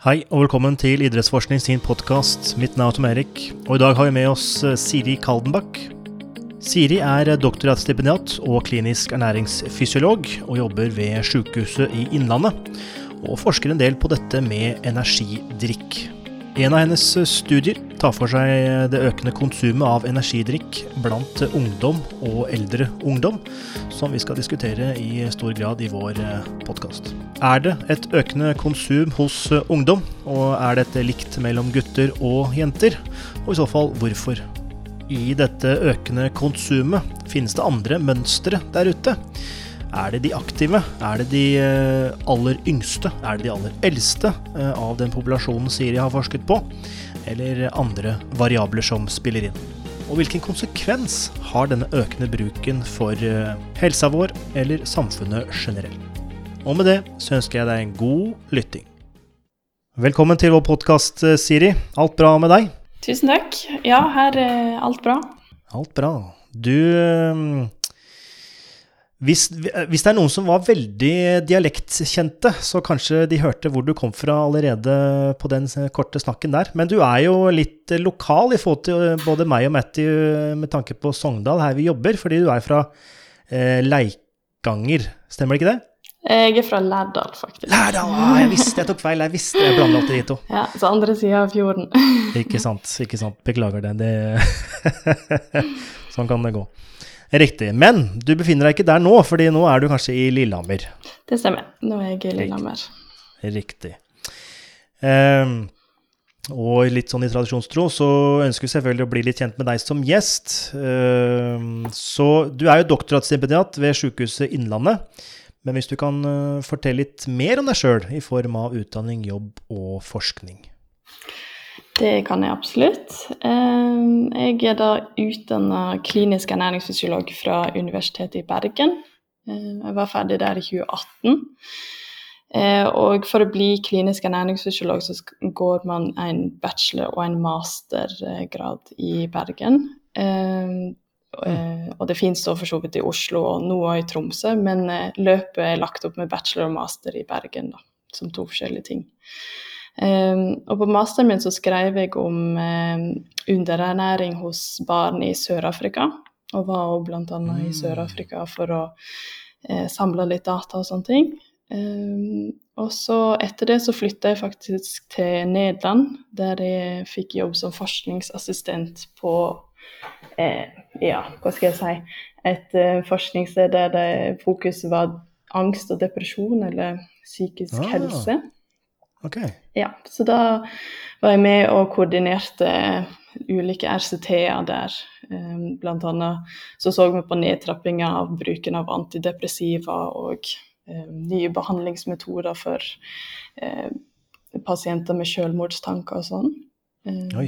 Hei og velkommen til Idrettsforskning sin podkast. Mitt navn er Tom Erik, og i dag har vi med oss eh, Siri Kaldenbakk. Siri er doktorgradsstipendiat og klinisk ernæringsfysiolog, og jobber ved Sykehuset i Innlandet. Og forsker en del på dette med energidrikk. En av hennes studier tar for seg det økende konsumet av energidrikk blant ungdom og eldre ungdom, som vi skal diskutere i stor grad i vår podkast. Er det et økende konsum hos ungdom, og er dette likt mellom gutter og jenter? Og i så fall hvorfor? I dette økende konsumet finnes det andre mønstre der ute. Er det de aktive? Er det de eh, aller yngste? Er det de aller eldste eh, av den populasjonen Siri har forsket på? Eller andre variabler som spiller inn? Og hvilken konsekvens har denne økende bruken for eh, helsa vår eller samfunnet generelt? Og med det så ønsker jeg deg en god lytting. Velkommen til vår podkast, Siri. Alt bra med deg? Tusen takk. Ja, her er alt bra. Alt bra. Du hvis, hvis, det er noen som var veldig dialektkjente, så kanskje de hørte hvor du kom fra allerede på den korte snakken der. Men du er jo litt lokal i forhold til både meg og Matty med tanke på Sogndal, her vi jobber, fordi du er fra eh, Leikanger, stemmer det ikke det? Jeg er fra Lærdal, faktisk. Lærdal! Ah, jeg visste jeg tok feil. Jeg visste jeg blanda opp de to. Ja, så andre sida av fjorden. ikke sant. ikke sant. Beklager det. det sånn kan det gå. Riktig. Men du befinner deg ikke der nå, fordi nå er du kanskje i Lillehammer? Det stemmer. Nå er jeg i Lillehammer. Riktig. Um, og litt sånn i tradisjonstro så ønsker vi selvfølgelig å bli litt kjent med deg som gjest. Um, så du er jo doktorgradsstipendiat ved Sykehuset Innlandet. Men hvis du kan uh, fortelle litt mer om deg sjøl i form av utdanning, jobb og forskning? Det kan jeg absolutt. Ehm, jeg er da utdanna klinisk ernæringsfysiolog fra Universitetet i Bergen. Ehm, jeg var ferdig der i 2018. Ehm, og for å bli klinisk ernæringsfysiolog så går man en bachelor- og en mastergrad i Bergen. Og det finnes da for så vidt i Oslo og noe i Tromsø, men eh, løpet er lagt opp med bachelor og master i Bergen, da, som to forskjellige ting. Um, og på masteren min så skrev jeg om um, underernæring hos barn i Sør-Afrika. Og var òg bl.a. Mm. i Sør-Afrika for å uh, samle litt data og sånne ting. Um, og så etter det så flytta jeg faktisk til Nederland, der jeg fikk jobb som forskningsassistent på eh, ja, hva skal jeg si et uh, forskningssted der det fokus var angst og depresjon, eller psykisk ah. helse. Okay. Ja, så da var jeg med og koordinerte ulike RCT-er der. Ehm, blant annet så så vi på nedtrappinga av bruken av antidepressiva og um, nye behandlingsmetoder for um, pasienter med selvmordstanker og sånn. Oi.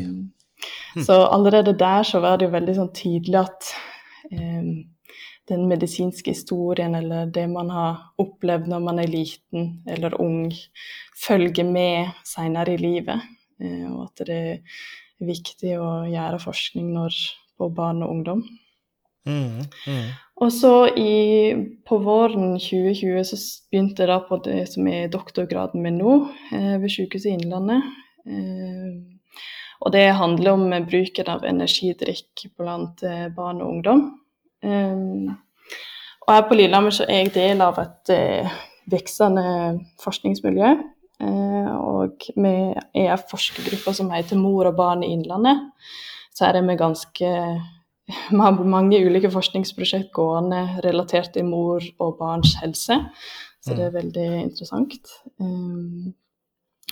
hm. Så allerede der så var det jo veldig sånn tydelig at den medisinske historien eller det man har opplevd når man er liten eller ung, følger med senere i livet. Eh, og at det er viktig å gjøre forskning når, på barn og ungdom. Mm, mm. Og så i, på våren 2020 så begynte jeg da på det som er doktorgraden min nå, eh, ved Sykehuset Innlandet. Eh, og det handler om bruken av energidrikk blant barn og ungdom. Um, og her på Lillehammer så er jeg del av et uh, voksende forskningsmiljø. Uh, og vi er en forskergruppe som heter Mor og barn i Innlandet. Så her er vi ganske Vi har mange ulike forskningsprosjekt gående relatert til mor og barns helse. Så det er mm. veldig interessant. Um,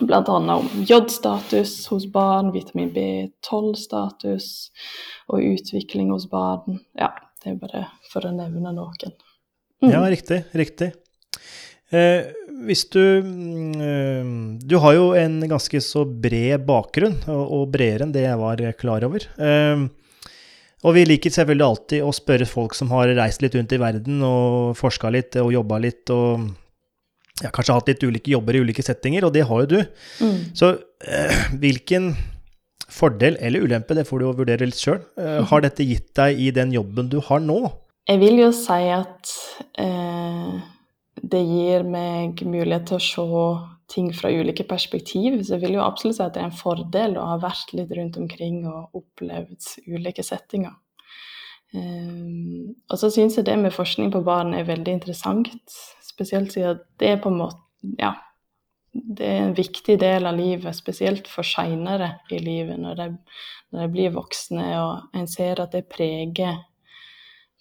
Bl.a. om jodstatus hos barn, vitamin B12-status og utvikling hos barn. Ja, det er bare for å nevne noen. Mm. Ja, riktig. Riktig. Eh, hvis du eh, Du har jo en ganske så bred bakgrunn, og, og bredere enn det jeg var klar over. Eh, og vi liker selvfølgelig alltid å spørre folk som har reist litt rundt i verden og forska litt og jobba litt og ja, kanskje hatt litt ulike jobber i ulike settinger, og det har jo du. Mm. Så eh, hvilken fordel eller ulempe, det får du jo vurdere litt sjøl. Uh, har dette gitt deg i den jobben du har nå? Jeg vil jo si at eh, det gir meg mulighet til å se ting fra ulike perspektiv. Så jeg vil jo absolutt si at det er en fordel å ha vært litt rundt omkring og opplevd ulike settinger. Um, og så syns jeg det med forskning på barn er veldig interessant, spesielt siden det er på en måte Ja, det er en viktig del av livet, spesielt for seinere i livet, når de, blir voksne og en ser at det preger,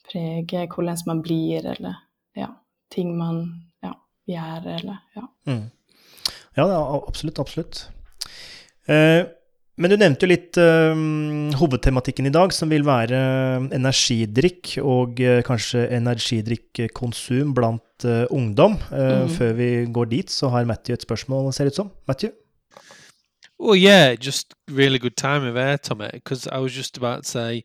preger hvordan man blir, eller ja, ting man ja, gjør, eller ja. Mm. Ja, absolutt. Absolutt. Eh, men du nevnte jo litt uh, hovedtematikken i dag, som vil være energidrikk og uh, kanskje energidrikkonsum blant uh, ungdom. Mm. Før vi går dit, så har Matthew et spørsmål, ser det ut som. Matthew? Well, yeah, just really good time of air, Tommy, because I was just about to say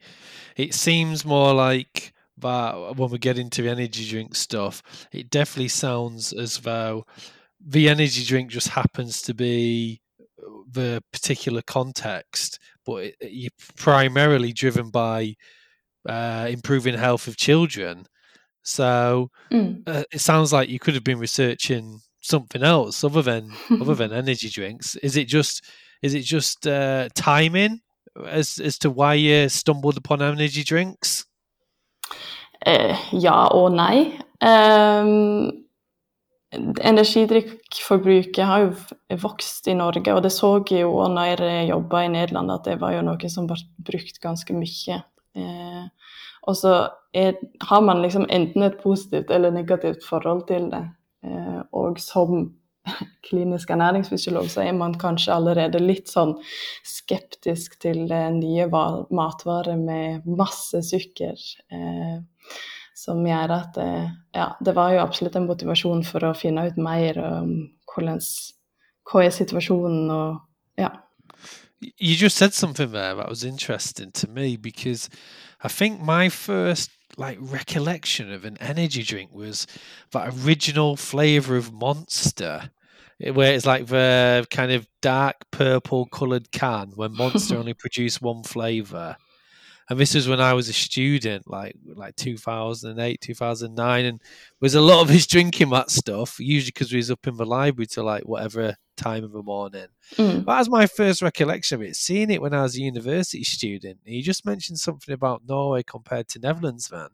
it seems more like that when we get into the energy drink stuff, it definitely sounds as though the energy drink just happens to be the particular context, but it, you're primarily driven by uh, improving health of children. So mm. uh, it sounds like you could have been researching something else other than other than energy drinks. Is it just is it just uh, timing as as to why you stumbled upon energy drinks? Uh, ja og nei. Um, Energidrikkforbruket har jo vokst i Norge, og det så jeg jo når jeg jobba i Nederland, at det var jo noe som ble brukt ganske mye. Eh, og så er, har man liksom enten et positivt eller negativt forhold til det. Eh, og som klinisk ernæringsfysiolog så er man kanskje allerede litt sånn skeptisk til nye matvarer med masse sukker. Eh, som gjør at eh, ja, det var jo absolutt en motivasjon for å finne ut mer om hvordan, hva er situasjonen og ja. You just said something there that was interesting to me because I think my first like recollection of an energy drink was that original flavor of Monster, eh, where it's like the kind of dark purple colored can when Monster only produced one flavor and this was when I was a student, like like 2008, 2009, and was a lot of us drinking that stuff. Usually because we was up in the library till like whatever time of the morning. Mm. That was my first recollection of it. Seeing it when I was a university student. You just mentioned something about Norway compared to Netherlands, man.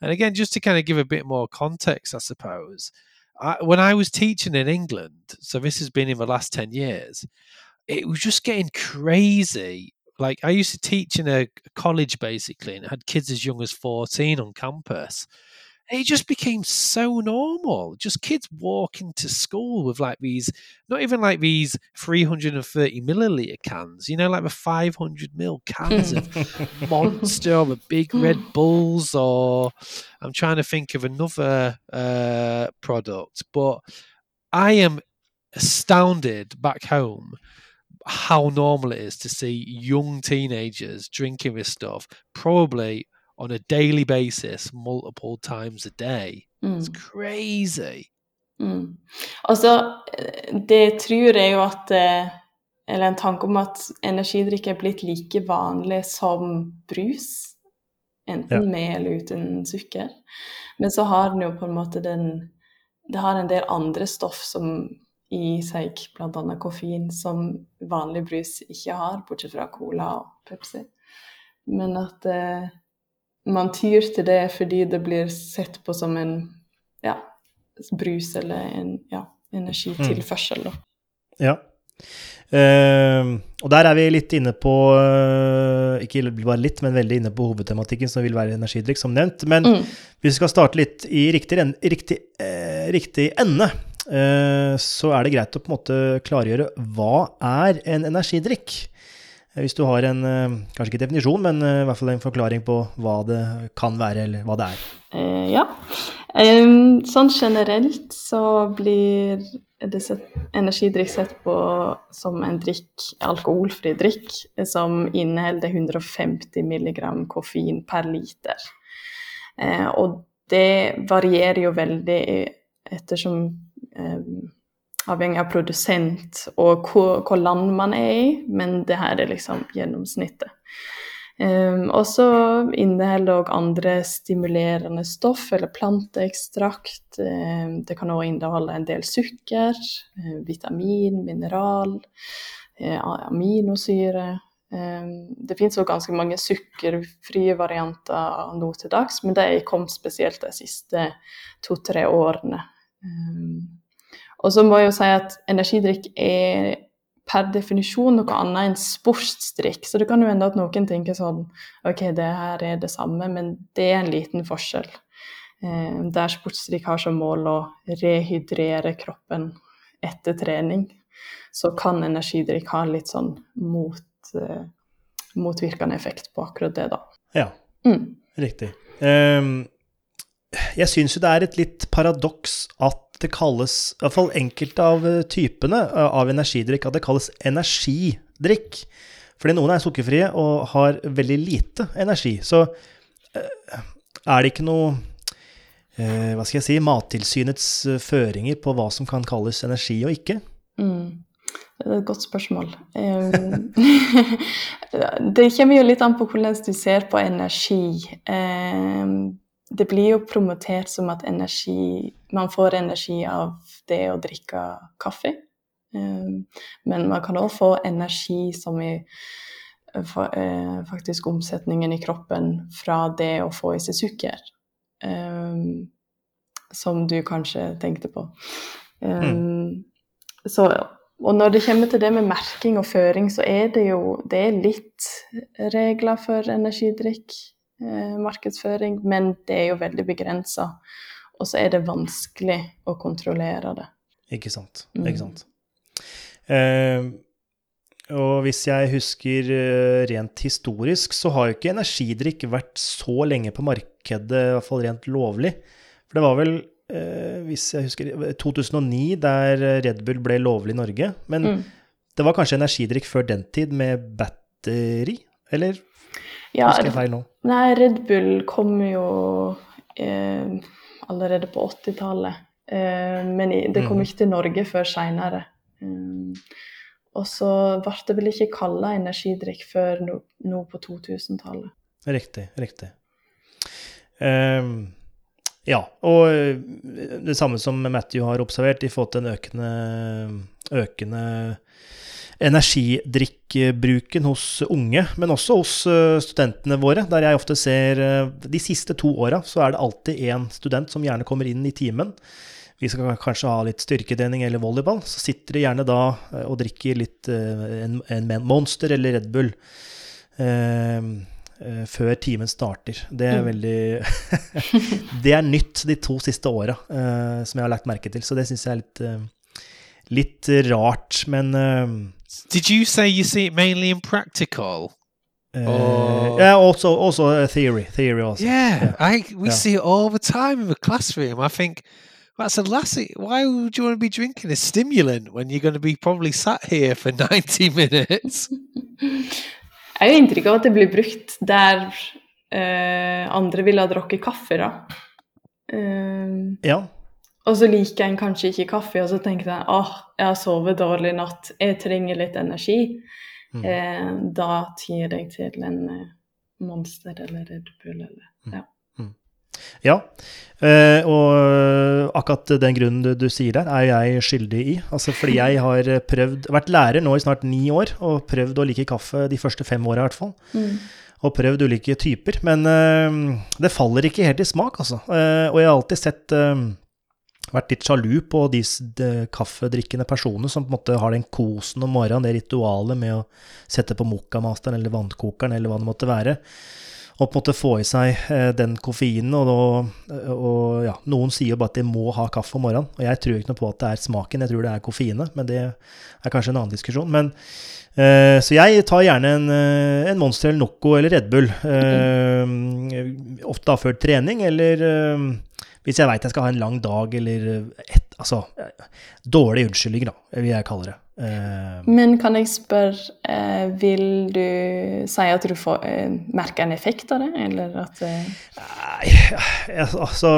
and again, just to kind of give a bit more context, I suppose. I, when I was teaching in England, so this has been in the last 10 years, it was just getting crazy like I used to teach in a college basically and had kids as young as 14 on campus. it just became so normal. Just kids walking to school with like these, not even like these 330 milliliter cans, you know, like the 500 mil cans of Monster or the big Red Bulls, or I'm trying to think of another uh, product. But I am astounded back home how normal it is to see young teenagers drinking this stuff, probably on a daily basis, multiple times a day. Mm. It's crazy. Mm. Altså, det tror jeg jo at eh, Eller en tanke om at energidrikk er blitt like vanlig som brus. Enten ja. med eller uten sukker. Men så har den jo på en måte den Det har en del andre stoff som i seg bl.a. koffein, som vanlig brus ikke har, bortsett fra cola og Pepsi. Men at eh, man tyr til det fordi det blir sett på som en ja, brus eller en ja, energitilførsel. Mm. Ja. Uh, og der er vi litt inne på uh, Ikke bare litt, men veldig inne på hovedtematikken, som vil være energidrikk, som nevnt. Men mm. vi skal starte litt i riktig, riktig, uh, riktig ende. Eh, så er det greit å på en måte klargjøre hva er en energidrikk? Eh, hvis du har en, eh, kanskje ikke definisjon, men i hvert fall en forklaring på hva det kan være, eller hva det er. ja. sånn generelt så blir energidrikk sett på som en drikk, alkoholfri drikk som inneholder 150 mg koffein per liter. og det varierer jo veldig ettersom avhengig av produsent og hvor, land man er i, men det her er liksom gjennomsnittet. Um, og så inneholder òg andre stimulerende stoff, eller planteekstrakt. Um, det kan òg inneholde en del sukker, uh, vitamin, mineral, uh, aminosyre. Um, det finnes òg ganske mange sukkerfrie varianter nå til dags, men de kom spesielt de siste to-tre årene. Og så må jeg jo si at energidrikk er per definisjon noe annet enn sportsdrikk. Så det kan jo hende at noen tenker sånn OK, det her er det samme, men det er en liten forskjell. Eh, der sportsdrikk har som mål å rehydrere kroppen etter trening, så kan energidrikk ha litt sånn mot, eh, motvirkende effekt på akkurat det, da. Ja, mm. riktig. Um, jeg syns jo det er et litt paradoks at det kalles, i hvert fall enkelte av eh, typene eh, av energidrikk, at det kalles energidrikk. Fordi noen er sukkerfrie og har veldig lite energi. Så eh, er det ikke noe hva skal jeg si, Mattilsynets føringer på hva som kan kalles energi og ikke? Mm. Det er et godt spørsmål. det kommer jo litt an på hvordan du ser på energi det blir jo promotert som at energi Man får energi av det å drikke kaffe. Um, men man kan òg få energi som i uh, faktisk omsetningen i kroppen fra det å få i seg sukker. Um, som du kanskje tenkte på. Mm. Så, og når det kommer til det med merking og føring, så er det jo det er litt regler for energidrikk. Eh, markedsføring, men det er jo veldig begrensa. Og så er det vanskelig å kontrollere det. Ikke sant. Mm. Ikke sant. Eh, og hvis jeg husker eh, rent historisk, så har jo ikke energidrikk vært så lenge på markedet, i hvert fall rent lovlig. For det var vel, eh, hvis jeg husker 2009, der Red Bull ble lovlig i Norge. Men mm. det var kanskje energidrikk før den tid med batteri, eller ja, Husker jeg feil nå? Nei, Red Bull kom jo eh, allerede på 80-tallet. Eh, men det kom mm. ikke til Norge før seinere. Um, og så ble det vel ikke kalla energidrikk før nå, nå på 2000-tallet. Riktig, riktig. Um, ja, og eh, det samme som Matthew har observert de har fått en økende, økende energidrikkbruken hos unge, men også hos eh, studentene våre. Der jeg ofte ser eh, De siste to åra så er det alltid én student som gjerne kommer inn i timen. Vi skal kanskje ha litt styrketrening eller volleyball. Så sitter de gjerne da eh, og drikker litt en, en Monster eller Red Bull. Eh, før timen starter. Det er mm. veldig Det er nytt de to siste åra, som jeg har lagt merke til. Så det syns jeg er litt, litt rart. Men Did you say you see it mainly in practical? Uh, Yeah, also also a theory, theory also. Yeah, yeah. I we yeah. see it all the time in the classroom. I think that's a lassie. Why would you want to be drinking a stimulant when you're going to be probably sat here for 90 minutes? Jeg har inntrykk av at det blir brukt der uh, andre ville ha drukket kaffe, da. Uh, ja. Og så liker en kanskje ikke kaffe, og så tenker jeg åh, jeg har sovet dårlig i natt, jeg trenger litt energi. Mm. Eh, da tyr jeg til en eh, Monster eller Red Bull eller mm. ja. Mm. Ja, eh, og akkurat den grunnen du, du, sier der, er jeg skyldig i. Altså fordi jeg har prøvd, vært lærer nå i snart ni år og prøvd å like kaffe de første fem åra i hvert fall. Mm. Og prøvd ulike typer. Men uh, det faller ikke helt i smak, altså. Uh, og jeg har alltid sett uh, vært litt sjalu på de, de kaffedrikkende personene som på en måte har den kosen om morgenen, det ritualet med å sette på mokkamasteren eller vannkokeren eller hva det måtte være. Og på en måte få i seg eh, den koffeinen. Og, og, og, ja, noen sier jo bare at de må ha kaffe om morgenen. Og jeg tror ikke noe på at det er smaken, jeg tror det er koffeinet. Men det er kanskje en annen diskusjon. Men, eh, så jeg tar gjerne en, eh, en, Monster eller Noco eller Red Bull. Eh, ofte da før trening, eller eh, hvis jeg veit jeg skal ha en lang dag eller et, Altså dårlig unnskyldninger, da, vil jeg kalle det. Uh, Men kan jeg spørre, uh, vil du si at du får merker en effekt av det, eller at Nei, altså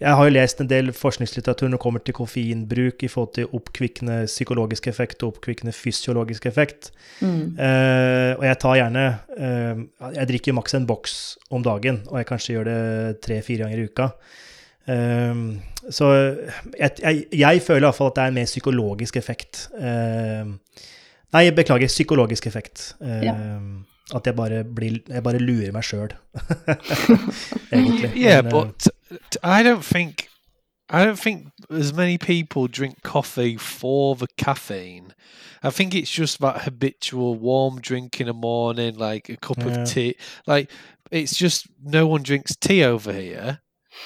Jeg har jo lest en del forskningslitteratur når det kommer til koffeinbruk i forhold til oppkvikkende psykologisk effekt og oppkvikkende fysiologisk effekt. Mm. Eh, og jeg tar gjerne eh, Jeg drikker maks en boks om dagen, og jeg kanskje gjør det tre-fire ganger i uka. Eh, så jeg, jeg, jeg føler iallfall at det er en mer psykologisk effekt. Nei, beklager, psykologisk effekt. Ja. At jeg bare, blir, jeg bare lurer meg sjøl, egentlig. Yeah, eh, but t- I don't think I don't think as many people drink coffee for the caffeine. I think it's just that habitual warm drink in the morning, like a cup Yeah. of tea. Like it's just no one drinks tea over here.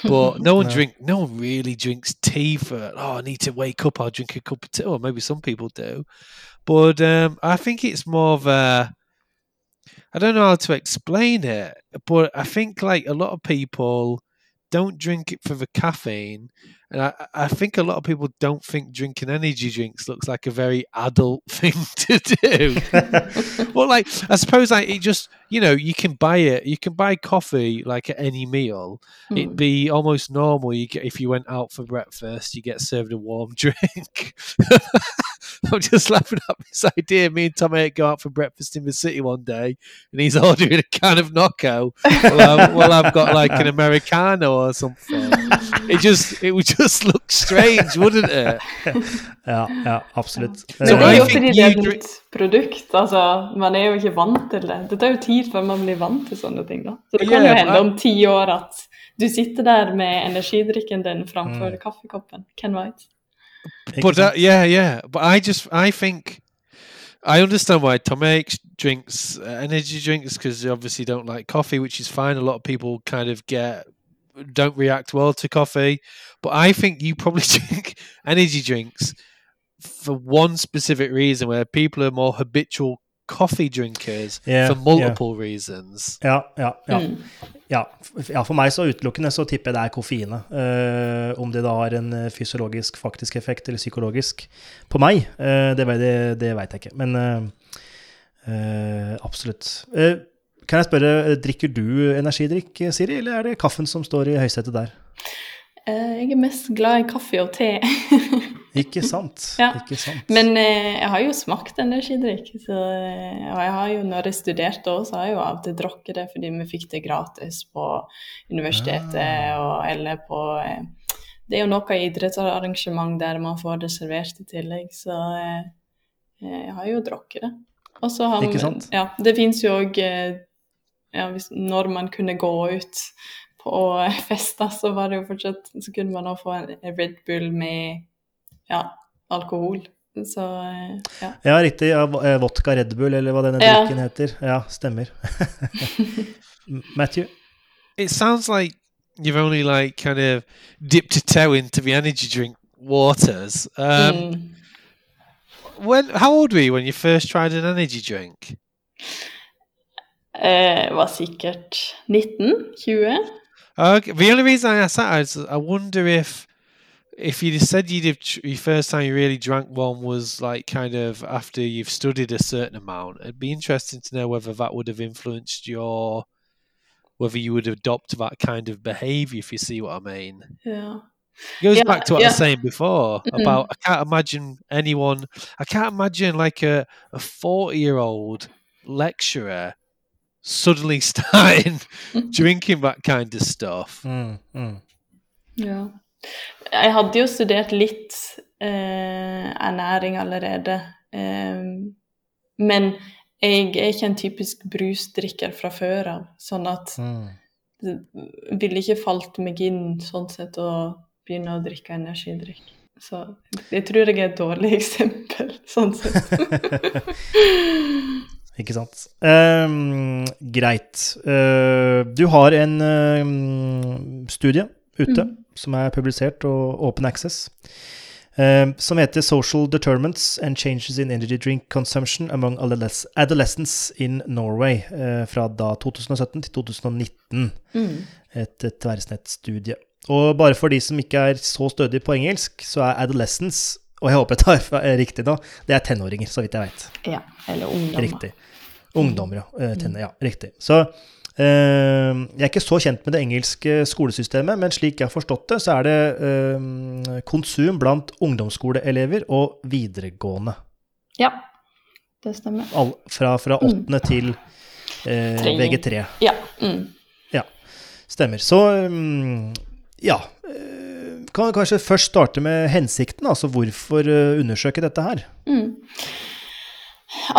But no one No. drink no one really drinks tea for oh I need to wake up, I'll drink a cup of tea. Or maybe some people do. But um I think it's more of a I don't know how to explain it, but I think like a lot of people don't drink it for the caffeine, and I, I think a lot of people don't think drinking energy drinks looks like a very adult thing to do. well, like I suppose like it just you know you can buy it, you can buy coffee like at any meal. It'd Mm. be almost normal. You get if you went out for breakfast, you get served a warm drink. I'm just laughing at this idea. Me and Tom Ate go out for breakfast in the city one day, and he's ordering a can of Nocco. Well, I've, well, I've got like an americano or something. It just it would just look strange, wouldn't it? ja, ja, absolutt. Men Så det er I jo think fordi det you er et drink- nytt produkt. Altså, man er jo ikke vant til det. Det tar jo tid før man blir vant til sånne ting. da. Så det kan Yeah, jo hende but- om ti år at du sitter der med energidrikken din framfor Mm. kaffekoppen. Ken White. But uh, yeah, yeah. But I just I think I understand why Tom Hanks drinks uh, energy drinks because they obviously don't like coffee, which is fine. A lot of people kind of get don't react well to coffee, but I think you probably drink energy drinks for one specific reason, where people are more habitual coffee drinkers Yeah, for yeah. multiple reasons. Ja, ja, ja. Mm. Ja, ja, for meg så utelukkende så tipper jeg det er koffeine. Uh, om det da har en eh, fysiologisk faktisk effekt eller psykologisk på meg, uh, det, vet- det, det veit jeg ikke. Men uh, eh, absolutt. Eh, kan jeg spørre, drikker du energidrikk, Siri, eller er det kaffen som står i høysetet der? Eh, Jeg er mest glad i kaffe og te. Ikke sant? Ja. Ikke sant? Men eh, jeg har jo smakt energidrikk. Så, eh, og jeg har jo, når jeg studerte òg, så har jeg jo alltid drukket det fordi vi fikk det gratis på universitetet Ah. og, eller på eh, Det er jo noe idrettsarrangement der man får det servert i tillegg, så eh, jeg har jo drukket det. Og så har Ikke sant? Ja, det fins jo òg eh, ja, hvis, Når man kunne gå ut på festa, så var det jo fortsatt Så kunne man også få en Red Bull med ja, alkohol. Så eh, ja. Ja, riktig. Ja, eh, vodka Red Bull, eller hva denne Ja. drikken heter. Ja, stemmer. Matthew? It sounds like you've only like kind of dipped a toe into the energy drink waters. Um, mm. When how old were you when you first tried an energy drink? eh, Var sikkert 19-20. Okay. The only reason I asked that is I wonder if if you'd said you'd have tr- your first time you really drank one was like kind of after you've studied a certain amount. It'd be interesting to know whether that would have influenced your whether you would adopt that kind of behavior. If you see what I mean. Yeah. It goes Yeah, back to what I was saying before Mhm. about I can't imagine anyone I can't imagine like a, a 40 year old lecturer suddenly starting drinking that kind of stuff. Mm, mm. ja. Jeg hadde jo studert litt eh, ernæring allerede. Eh, men jeg er ikke en typisk brusdrikker fra før av, sånn at Mm. det ville ikke falt meg inn sånn sett å begynne å drikke energidrikk. Så jeg tror jeg er et dårlig eksempel, sånn sett. Ikke sant. Um, greit. Uh, du har en um, studie ute Mm. som er publisert og open access, ehm, som heter 'Social Determinants and Changes in Energy Drink Consumption Among Adoles- Adolescents in Norway', uh, fra da 2017 til 2019. Mm. Et, tverrsnettstudie. Og bare for de som ikke er så stødige på engelsk, så er adolescence, og jeg håper jeg tar f- riktig nå, det er tenåringer, så vidt jeg vet. Ja, eller ungdommer. Riktig. Ungdommer, ja. eh, Tenner, ja. Riktig. Så Eh, jeg er ikke så kjent med det engelske skolesystemet, men slik jeg har forstått det, så er det eh, konsum blant ungdomsskoleelever og videregående. Ja, det stemmer. All, fra, fra Mm. åttende til eh, VG3. Ja. Mm. Stemmer. Så mm, ja. Eh, Kan vi kanskje først starte med hensikten, altså hvorfor eh, undersøke dette her? Mm.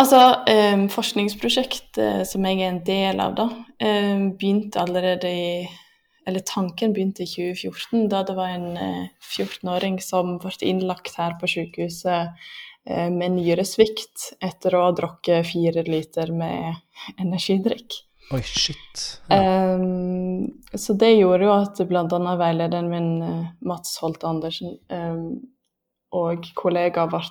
Altså, eh, forskningsprosjektet som jeg er en del av, da, eh, begynte allerede i Eller tanken begynte i 2014, da det var en eh, 14-åring som ble innlagt her på sykehuset eh, med nyresvikt etter å ha drukket fire liter med energidrikk. Oi, shit. Ja. Um, så det gjorde jo at bl.a. veilederen min, eh, Mats Holt Andersen, um, og kollegaer ble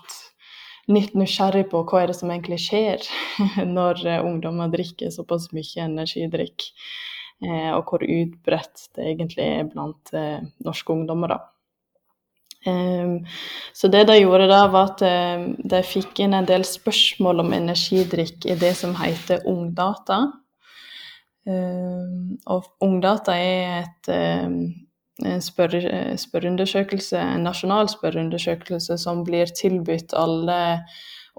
litt nysgjerrig på hva er det som egentlig skjer når eh, ungdommer drikker såpass mye energidrikk, eh, og hvor utbredt det egentlig er blant eh, norske ungdommer. da. Um, så det de gjorde da, var at de fikk inn en del spørsmål om energidrikk i det som heter Ungdata. Um, og Ungdata er et, um, en spørre, spørreundersøkelse, en nasjonal spørreundersøkelse som blir tilbudt alle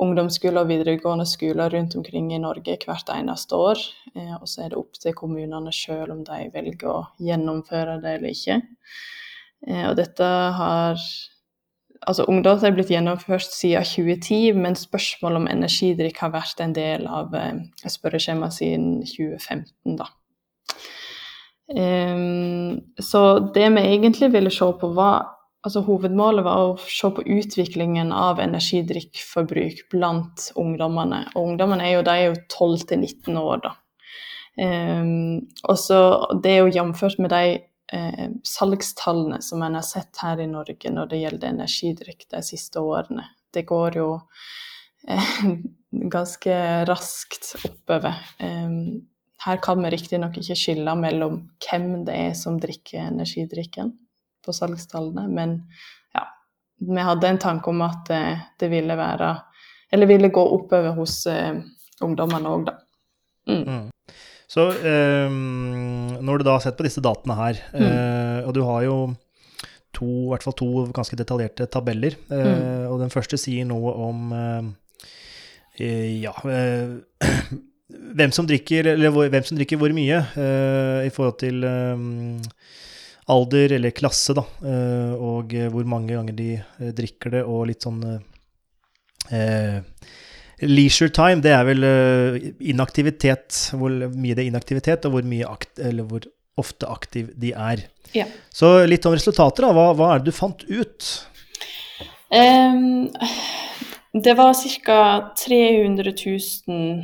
ungdomsskoler og videregående skoler rundt omkring i Norge hvert eneste år. Eh, og så er det opp til kommunene sjøl om de velger å gjennomføre det eller ikke. Eh, og dette har Altså, Ungdata er blitt gjennomført siden 2010, men spørsmål om energidrikk har vært en del av eh, spørreskjemaet siden 2015. da. Um, så det vi egentlig ville se på, var altså Hovedmålet var å se på utviklingen av energidrikkforbruk blant ungdommene. Og ungdommene er jo, de jo 12 19 år, da. Um, og så Det er jo jamført med de eh, salgstallene som en har sett her i Norge når det gjelder energidrikk de siste årene. Det går jo eh, ganske raskt oppover. Eh, her kan vi riktignok ikke skille mellom hvem det er som drikker energidrikken på salgstallene, men ja, vi hadde en tanke om at eh, det ville være Eller ville gå oppover hos eh, ungdommene òg, da. Mm. Mm. Så eh, når du da har sett på disse datene her, eh, og du har jo to, i hvert fall to ganske detaljerte tabeller, eh, og den første sier noe om eh, eh, ja, eh, hvem som drikker, hvem som drikker hvor mye eh, i forhold til alder eller klasse, da, eh, og hvor mange ganger de drikker det, og litt sånn Leisure time, det er vel eh, inaktivitet, hvor mye det er inaktivitet, og hvor, akt, eller hvor ofte aktiv de er. Ja. Så litt om resultater, da. Hva, hva er det du fant ut? Um, det var ca. 300 000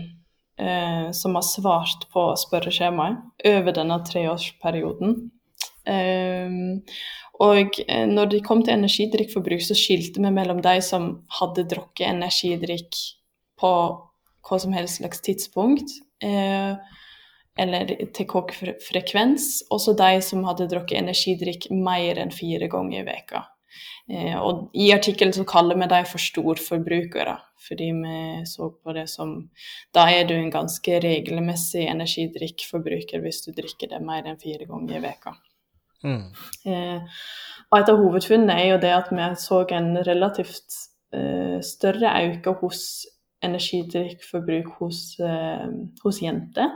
eh, som har svart på spørreskjemaet over denne treårsperioden. Ehm, og eh, når det kom til energidrikkforbruk, så skilte vi mellom de som hadde drukket energidrikk på hva som helst slags tidspunkt, eh, eller til fre- frekvens, Også de som hadde drukket energidrikk mer enn fire ganger i veka. Eh, og I artikkelen så kaller vi dem for storforbrukere, fordi vi så på det som Da er du en ganske regelmessig energidrikkforbruker hvis du drikker det mer enn fire ganger i veka. Mm. Eh, og et av hovedfunnene er jo det at vi så en relativt eh, større økning hos energidrikkforbruk hos, eh, hos jenter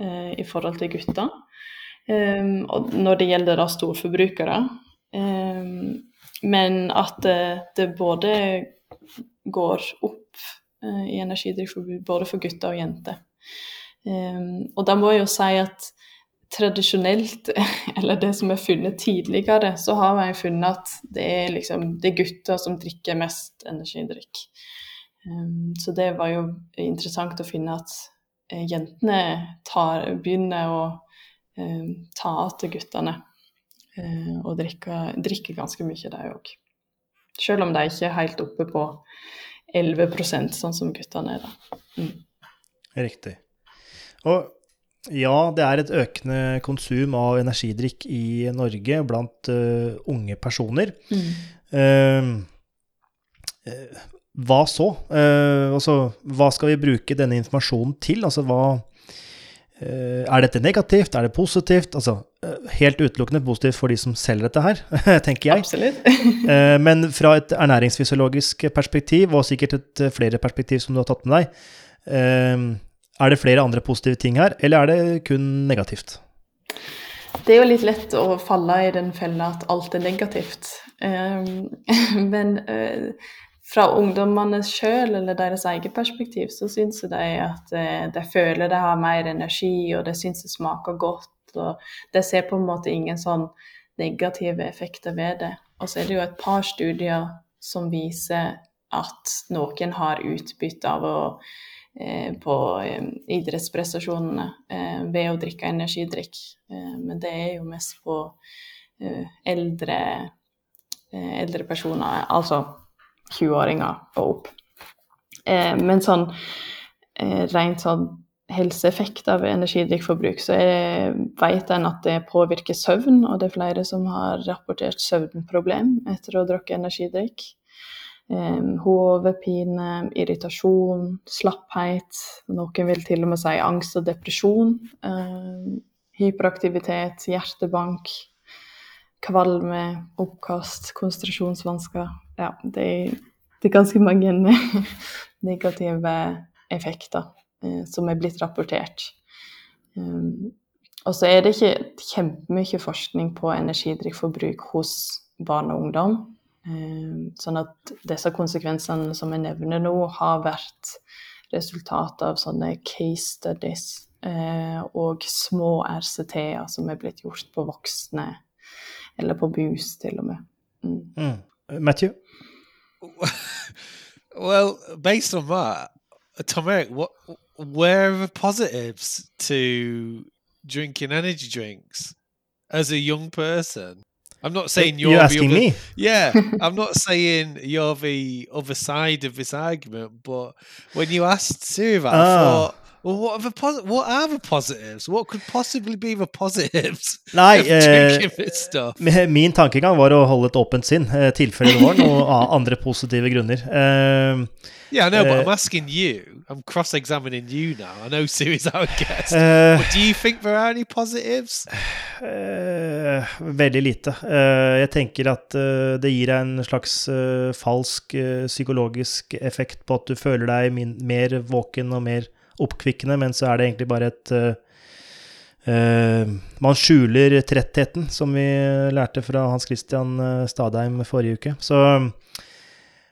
eh, i forhold til gutter. Eh, og når det gjelder da storforbrukere. Men at det, det både går opp i energidrikkforbruk både for gutter og jenter. Og da må jeg jo si at tradisjonelt, eller det som er funnet tidligere, så har jeg funnet at det er, liksom, det er gutter som drikker mest energidrikk. Um, så det var jo interessant å finne at eh, jentene tar, begynner å um, ta til guttene eh, og drikke, drikker ganske mye, de òg. Selv om de ikke er helt oppe på 11% sånn som guttene er. da. Mm. Riktig. Og ja, det er et økende konsum av energidrikk i Norge blant uh, unge personer. Mm. eh, hva så? Eh, altså, hva skal vi bruke denne informasjonen til? Altså, hva Eh, er dette negativt? Er det positivt? Altså, eh, helt utelukkende positivt for de som selger dette her, tenker jeg. Absolutt. Eh, Men fra et ernæringsfysiologisk perspektiv, og sikkert et flere perspektiv som du har tatt med deg, er det flere andre positive ting her, eller er det kun negativt? Det er jo litt lett å falle i den fella at alt er negativt. Men uh, fra ungdommene sjøl eller deres eget perspektiv, så syns de at uh, de føler de har mer energi, og de syns det smaker godt. Og de ser på en måte ingen sånn negative effekter ved det. Og så er det jo et par studier som viser at noen har utbytte av å eh, på eh, idrettsprestasjonene eh, ved å drikke energidrikk. Eh, men det er jo mest på eh, eldre, eh, eldre personer, altså 20-åringer og opp. Eh, men sånn eh, rent sånn helseeffekt av energidrikkforbruk, så er- vet en at det påvirker søvn, og det er flere som har rapportert søvnproblem etter å ha drukket energidrikk. Um, Hodepine, irritasjon, slapphet. Noen vil til og med si angst og depresjon. Um, hyperaktivitet, hjertebank, kvalme, oppkast, konsentrasjonsvansker. Ja, det det er ganske mange negative effekter eh, som er blitt rapportert. Um, og så er det ikke kjempemye forskning på energidrikkforbruk hos barn og ungdom. Um, sånn at disse konsekvensene som jeg nevner nå, har vært resultat av sånne case studies eh, og små RCT-er som er blitt gjort på voksne, eller på BUS til og med. Mm. Mm. Matthew? well, based on that, Tom Eric, what where are the positives to drinking energy drinks as a young person? I'm not saying you're, You're the asking other- me? Yeah, I'm not saying you're the other side of this argument, but when you asked Siri that, I Ah. thought, well, what are the pos- what are the positives? What could possibly be the positives Nei, eh, min tankegang var å holde et åpent sinn, i tilfelle det var noen andre positive grunner. Uh, Yeah, I know, but uh, I'm asking you. I'm cross-examining you now. I know Siri's our guest. Uh, but do you think there are any positives? Uh, veldig lite. Eh, jeg tenker at eh, det gir deg en slags eh, falsk eh, psykologisk effekt på at du føler deg min mer våken og mer oppkvikkende, men så er det egentlig bare et eh, Man skjuler trettheten, som vi lærte fra Hans Christian eh, Stadheim forrige uke. Så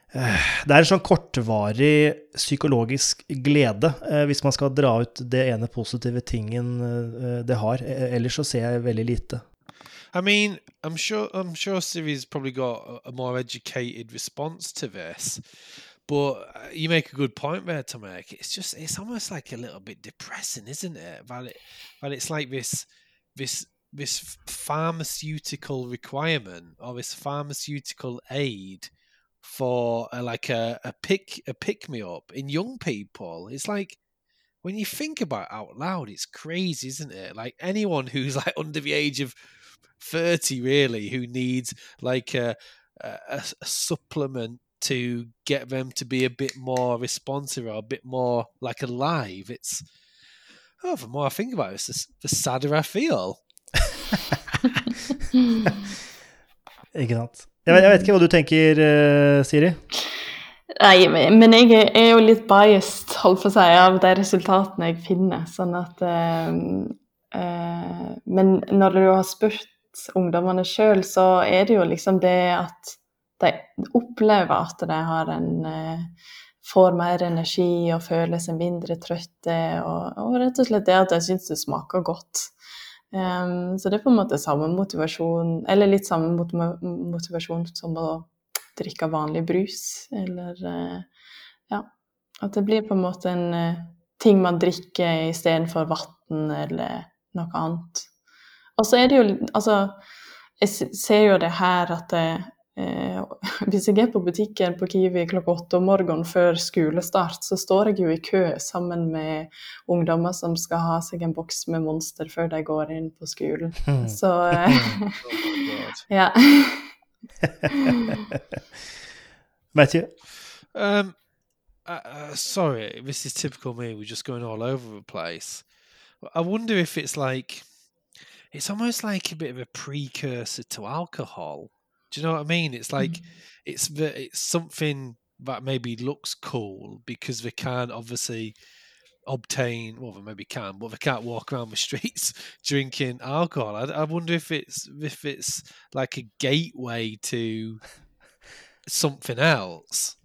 det er en sånn kortvarig psykologisk glede, hvis man skal dra ut det ene positive tingen det har. Eh, Ellers så ser jeg veldig lite. I mean, I'm sure I'm sure Siri's probably got a more educated response to this. But uh, you make a good point there, Tomek. It's just it's almost like a little bit depressing, isn't it? That it, that it's like this this this pharmaceutical requirement or this pharmaceutical aid for uh, like a, a pick a pick me up in young people. It's like when you think about it out loud, it's crazy, isn't it? Like anyone who's like under the age of 30 really who needs like a, a, a supplement to get them to be a bit more responsive or a bit more like alive it's oh the more i think about it the, the sadder i feel Ikke sant? Jeg vet, jeg vet ikke hva du tenker, eh, Siri? Nei, men jeg er- er jo litt biased, holdt på å si, av de resultatene jeg finner. Sånn at uh, uh, Men når du har spurt ungdommene sjøl, så er det jo liksom det at de opplever at de har en eh, Får mer energi og føler seg mindre trøtte, og, og rett og slett det at de syns det smaker godt. Um, så det er på en måte samme motivasjon, eller litt samme motiva- motivasjon som å drikke vanlig brus, eller uh, ja. At det blir på en måte en uh, ting man drikker istedenfor vann eller noe annet. Og så er det jo Altså, jeg ser jo det her at det, eh, hvis jeg er på butikken på Kiwi klokka åtte om morgenen før skolestart, så står jeg jo i kø sammen med ungdommer som skal ha seg en boks med Monster før de går inn på skolen. Hmm. Så eh, oh ja. Matthew? um uh, uh, sorry this is typical me we're just going all over the place I wonder if it's like it's almost like a bit of a precursor to alcohol. Do you know what I mean? It's like Mm. it's the, it's something that maybe looks cool because they can't obviously obtain well they maybe can but they can't walk around the streets drinking alcohol I, I wonder if it's if it's like a gateway to something else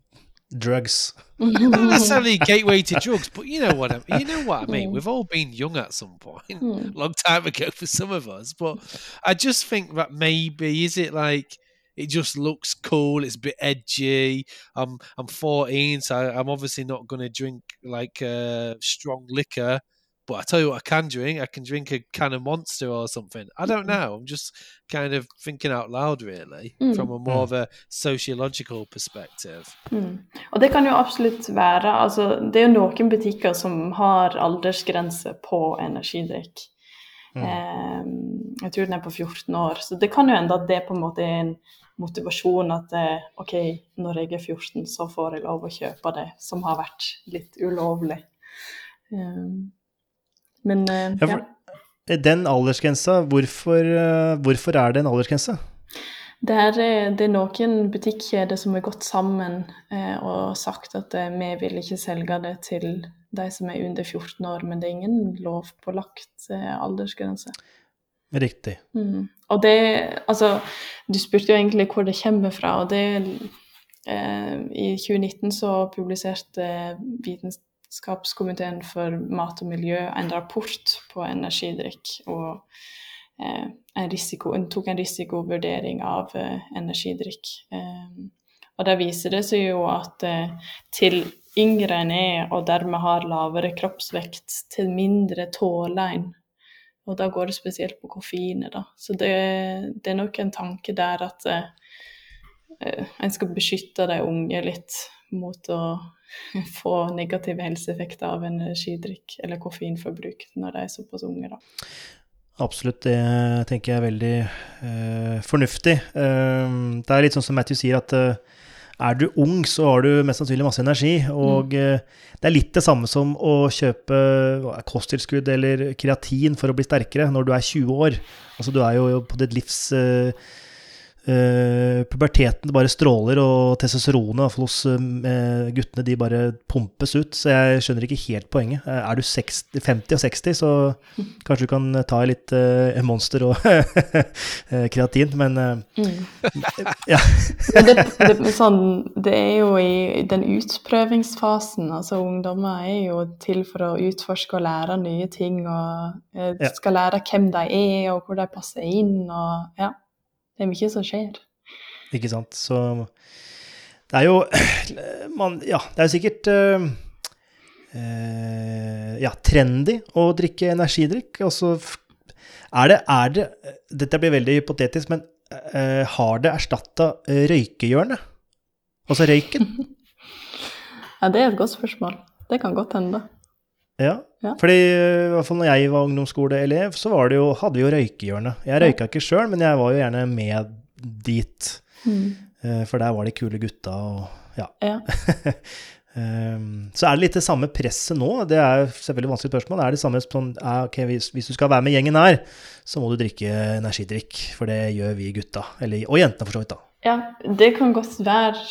Drugs. not necessarily a gateway to drugs but you know what I, you know what I mean we've all been young at some point Mm. long time ago for some of us. But I just think that maybe is it like it just looks cool. It's a bit edgy. I'm I'm 14, so I'm obviously not going to drink like uh, strong liquor. But I tell you what, I can drink. I can drink a can of Monster or something. I don't know. I'm just kind of thinking out loud, really, Mm. from a more of a sociological perspective. Mm. Og det kan jo absolutt være. Altså, det er jo noen butikker som har aldersgrense på energidrikk. Mm. Eh, jeg tror den er på 14 år. Så det kan jo hende at det på en måte er en motivasjon at eh, OK, når jeg er 14, så får jeg lov å kjøpe det som har vært litt ulovlig. Eh, men eh, Ja, ja. for den aldersgrensa, hvorfor, eh, hvorfor er det en aldersgrense? Det er, eh, det er noen butikkjeder som har gått sammen eh, og sagt at eh, vi vil ikke selge det til de som er under 14 år, men det er ingen lovpålagt eh, aldersgrense. Riktig. Mm. Og det Altså, du spurte jo egentlig hvor det kommer fra, og det eh, I 2019 så publiserte Vitenskapskomiteen for mat og miljø en rapport på energidrikk. og eh, en risiko, tok en risikovurdering av eh, energidrikk. Eh, og der viser det seg jo at eh, til yngre en er, og dermed har lavere kroppsvekt, til mindre tåler en. Og da går det spesielt på koffeinet, da. Så det, det er nok en tanke der at eh, eh, en skal beskytte de unge litt mot å få negative helseeffekter av energidrikk eller koffeinforbruk når de er såpass unge, da. Absolutt, det tenker jeg er veldig eh, fornuftig. Eh, det er litt sånn som Matthew sier, at eh, er du ung, så har du mest sannsynlig masse energi. Og mm. det er litt det samme som å kjøpe kosttilskudd eller kreatin for å bli sterkere når du er 20 år. Altså du er jo på ditt livs eh, eh, Puberteten bare stråler, og testosteronet i hvert fall hos uh, guttene de bare pumpes ut. Så jeg skjønner ikke helt poenget. Uh, Er du 60, 50 og 60, så kanskje du kan ta i litt monster og kreatin, men mm. ja. Men det, det, sånn, det er jo i den utprøvingsfasen. altså Ungdommer er jo til for å utforske og lære nye ting. og. Skal lære hvem de er, og hvor de passer inn. og ja, Det er mye som skjer. Ikke sant. Så det er jo man, Ja, det er jo sikkert uh, uh, ja, trendy å drikke energidrikk. Altså er det, er det Dette blir veldig hypotetisk, men uh, har det erstatta røykehjørnet? Altså røyken? Ja, Det er et godt spørsmål. Det kan godt hende. Ja. Ja. Fordi i hvert fall når jeg var ungdomsskoleelev, så var det jo, hadde vi jo røykehjørne. Jeg røyka ikke sjøl, men jeg var jo gjerne med dit. Mm. eh, For der var de kule gutta og ja. Ja. Um, så er det litt det samme presset nå. Det er selvfølgelig et vanskelig spørsmål. Er det samme sånn ja, ok, hvis, hvis du skal være med gjengen her, så må du drikke energidrikk. For det gjør vi gutta. Eller, og jentene, for så vidt. da. Ja, det kan godt være.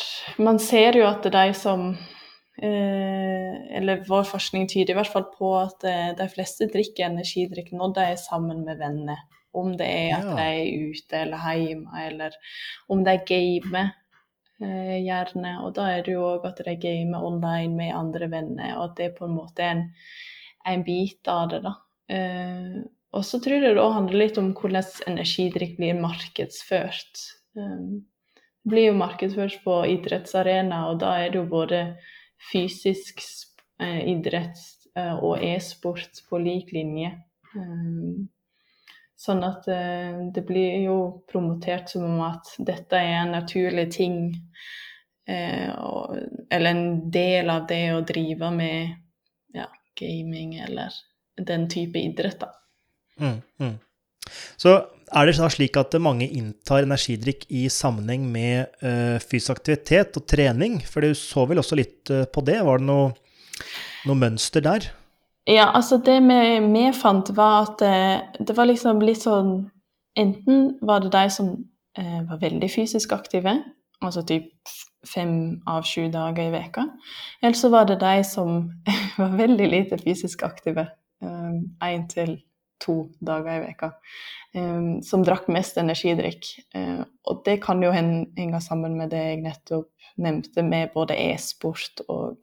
Man ser jo at det er de som Eller vår forskning tyder i hvert fall på at eh, de fleste drikker energidrikk når de er sammen med venner. Om det er at Ja. de er ute eller hjemme, eller om de gamer. Eh, gjerne. Og da er det jo òg at de gamer online med andre venner, og at det på en måte en, en bit av det, da. Eh, og så tror jeg det òg handler litt om hvordan energidrikk blir markedsført. Eh, det blir jo markedsført på idrettsarena, og da er det jo både fysisk eh, idrett eh, og e-sport på lik linje. Eh, sånn at eh, det blir jo promotert som om at dette er en naturlig ting, eller en del av det å drive med ja, gaming eller den type idrett, da. Mm, mm. Så er det slik at mange inntar energidrikk i sammenheng med uh, fysisk aktivitet og trening? For du så vel også litt uh, på det? Var det noe, noe mønster der? Ja, altså det vi, vi fant, var at det, det, var liksom litt sånn Enten var det de som eh, var veldig fysisk aktive, altså typ fem av sju dager i veka, eller så var det de som var veldig lite fysisk aktive, én um, til to dager i veka, um, som drakk mest energidrikk. Uh, og det kan jo henge sammen med det jeg nettopp nevnte, med både e-sport og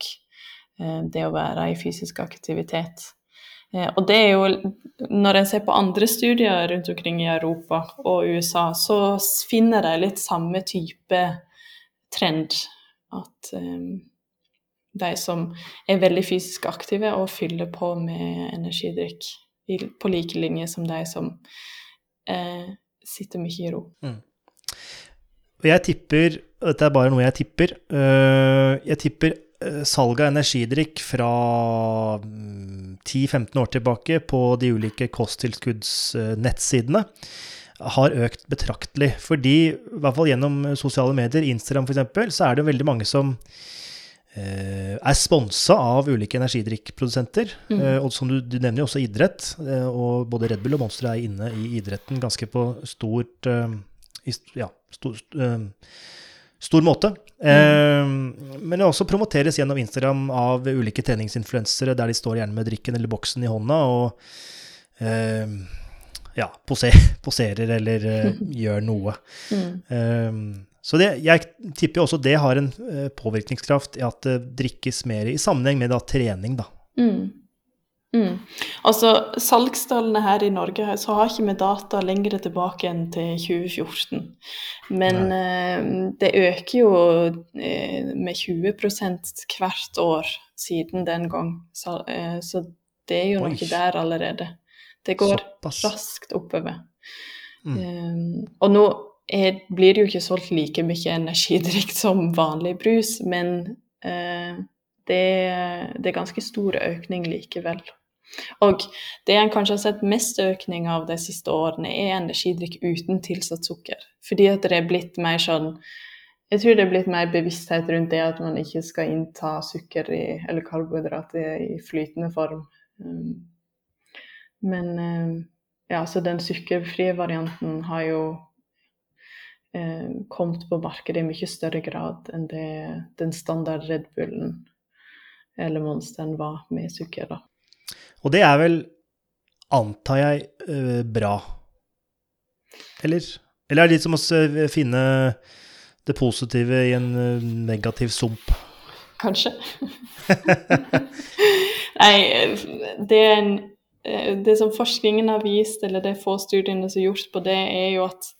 uh, det å være i fysisk aktivitet. Eh, og det er jo Når en ser på andre studier rundt omkring i Europa og USA, så finner de litt samme type trend. At de som er veldig fysisk aktive og fyller på med energidrikk på like linje som de som eh, sitter mye i ro. Mm. Jeg tipper, og dette er bare noe jeg tipper, uh, jeg tipper Eh, salget av energidrikk fra 10-15 mm, år tilbake på de ulike kosttilskuddsnettsidene har økt betraktelig. Fordi, i hvert fall gjennom sosiale medier, Instagram f.eks., så er det veldig mange som er sponsa av ulike energidrikkprodusenter. Mm. Eh, og som du, du, nevner jo også idrett. Eh, og både Red Bull og Monster er inne i idretten ganske på stort eh, Ja, stor, eh, stor måte. Mm. men det også promoteres gjennom Instagram av ulike treningsinfluensere, der de står gjerne med drikken eller boksen i hånda og ja, poser, poserer eller gjør noe. Mm. Så det, jeg tipper jo også det har en uh, påvirkningskraft i at det drikkes mer i sammenheng med da, trening, da. Mm. Mm. Altså, Salgstallene her i Norge så har ikke vi data lenger tilbake enn til 2014. Men eh, det øker jo eh, med 20 hvert år siden den gang. Så, eh, så det er jo Oi. noe der allerede. Det går Såpass. raskt oppover. Mm. Um, og nå er, blir det jo ikke solgt like mye energidrikk som vanlig brus, men eh, det, det, er ganske stor økning likevel. Og det en kanskje har sett mest økning av de siste årene, er energidrikk uten tilsatt sukker. Fordi at det er blitt mer sånn Jeg tror det er blitt mer bevissthet rundt det at man ikke skal innta sukker i, eller karbohydrater i flytende form. Um, men uh, ja, så den sukkerfrie varianten har jo kommet på markedet i mye større grad enn det den standard Red Bullen eller Monsteren var med sukker. da. Og det er vel, antar jeg, uh, bra. Eller? Eller er det litt som å finne det positive i en uh, negativ sump? Kanskje. Nei, det, en, eh, det som forskningen har vist, eller de få studiene som er gjort på det, er jo at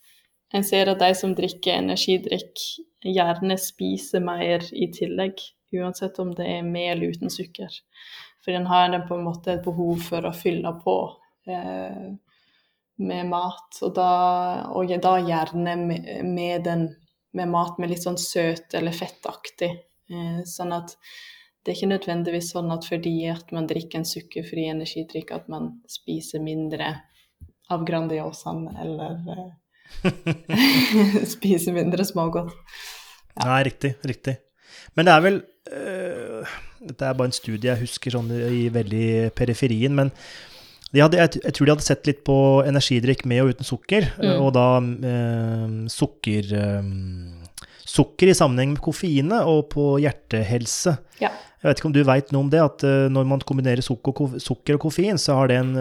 en ser at de som drikker energidrikk, gjerne spiser mer i tillegg. Uansett om det er med eller uten sukker. For den har på en måte et behov for å fylle på eh, med mat. Og da, og da gjerne med, med, den, med, mat med litt sånn søt eller fettaktig. Eh, sånn at det er ikke nødvendigvis sånn at fordi at man drikker en sukkerfri energidrikk, at man spiser mindre av Grandiosaen eller eh, spiser mindre smågodt. Ja. Nei, riktig. Riktig. Men det er vel øh, Dette er bare en studie jeg husker sånn i veldig periferien. men hadde, jeg, jeg, tror de hadde sett litt på energidrikk med og uten sukker, mm. og da øh, sukker øh, Sukker i sammenheng med koffeine og på hjertehelse. Ja. Jeg vet ikke om du veit noe om det, at når man kombinerer sukker, og koffein, så har det en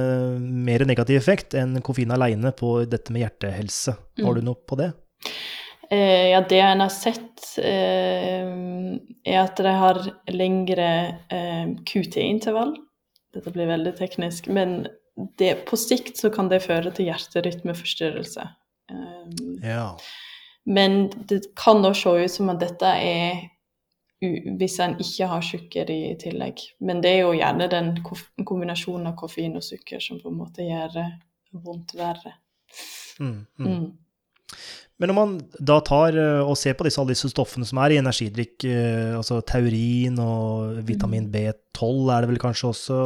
mer negativ effekt enn koffein aleine på dette med hjertehelse. Mm. Har du noe på det? Eh, ja, det en har sett, eh, er at de har lengre eh, QT-intervall. Dette blir veldig teknisk, men det, på sikt så kan det føre til hjerterytmeforstyrrelse. Ja. Men det kan da se ut som at dette er hvis en ikke har sukker i tillegg. Men det er jo gjerne den kombinasjonen av koffein og sukker som på en måte gjør det vondt verre. Mm, mm. Mm. Men når man da tar eh, og ser på disse, alle disse stoffene som er i energidrikk, eh, altså taurin og vitamin mm. B12 er det vel kanskje også,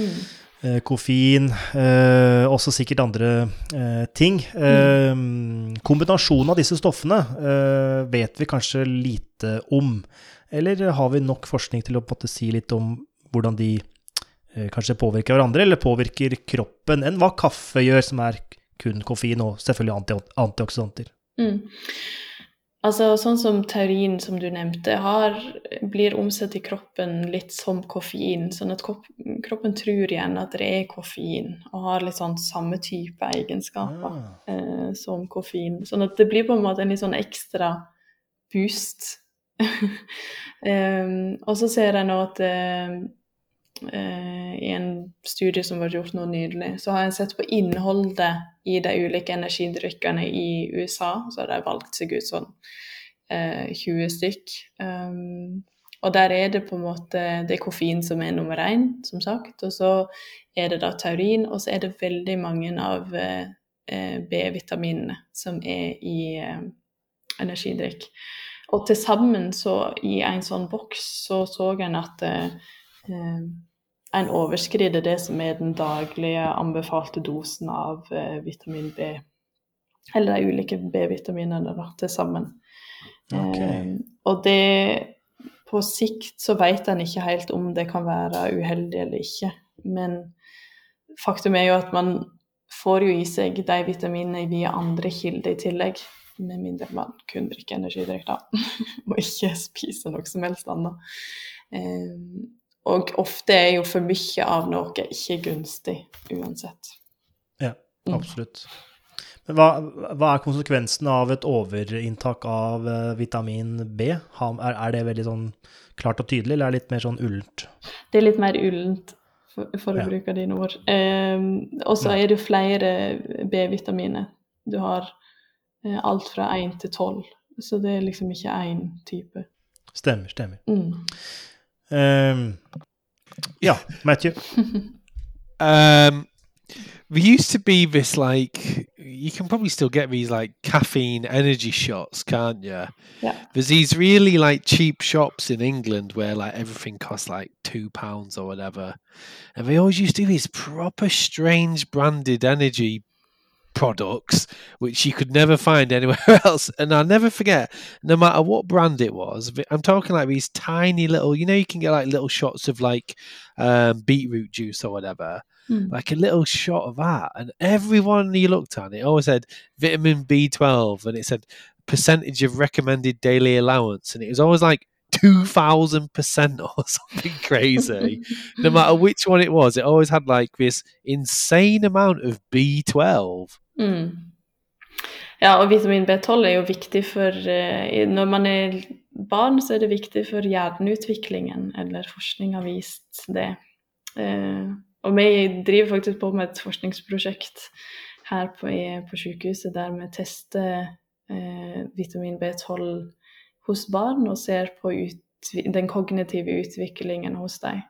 mm. Eh, koffein, også sikkert andre ting. Mm. Kombinasjonen av disse stoffene vet vi kanskje lite om. Eller har vi nok forskning til å si litt om hvordan de eh, kanskje påvirker hverandre, eller påvirker kroppen, enn hva kaffe gjør, som er kun koffein og selvfølgelig anti antioksidanter. Mm. Altså, sånn som taurin, som du nevnte, har, blir omsatt i kroppen litt som koffein. Sånn at kroppen tror igjen at det er koffein, og har litt sånn samme type egenskaper ah. eh, som koffein. Sånn at det blir på en måte en litt sånn ekstra boost. Um, og så ser jeg nå at uh, uh, i en studie som var gjort nå nydelig, så har jeg sett på innholdet i de ulike energidrikkene i USA. Så har de valgt seg ut sånn uh, 20 stykk. Um, og der er det på en måte Det er koffein som er nummer én, som sagt. Og så er det da taurin, og så er det veldig mange av eh, B-vitaminene som er i eh, energidrikk. Og til sammen så i en sånn boks så så en at eh, en overskrider det som er den daglige anbefalte dosen av eh, vitamin B. Eller de ulike B-vitaminene da, til sammen. Okay. Eh, og det På sikt så vet en ikke helt om det kan være uheldig eller ikke. Men faktum er jo at man får jo i seg de vitaminene via andre kilder i tillegg. Med mindre man kun drikker energidrikk, da. og ikke spiser noe som helst annet. Eh, og ofte er jo for mye av noe ikke gunstig uansett. Ja, mm. absolutt. Men hva, hva, er konsekvensen av et overinntak av uh, vitamin B? Er, er, det veldig sånn klart og tydelig, eller er det litt mer sånn ullent? Det er litt mer ullent, for, å ja. bruke dine ord. Um, og så er det flere B-vitaminer. Du har alt fra 1 til 12, så det er liksom ikke én type. Stemmer, stemmer. Mm. Um, yeah, Matthew. um, there used to be this like you can probably still get these like caffeine energy shots, can't you? Yeah. There's these really like cheap shops in England where like everything costs like two pounds or whatever, and they always used to do these proper strange branded energy products which you could never find anywhere else. And I'll never forget, no matter what brand it was, I'm talking like these tiny little, you know, you can get like little shots of like um, beetroot juice or whatever. Mm. Like a little shot of that, and everyone you looked at, it always said vitamin B12, and it said percentage of recommended daily allowance, and it was always like 2000% or something crazy. no matter which one it was, it always had like this insane amount of B12. Mm. Ja, og vitamin B12 er jo viktig for uh, Når man er barn, så er det viktig for hjerneutviklingen, eller forskning har vist det. Uh, og vi driver faktisk på med et forskningsprosjekt her på, på sykehuset der vi tester uh, vitamin B12 hos barn og ser på den kognitive utviklingen hos dem.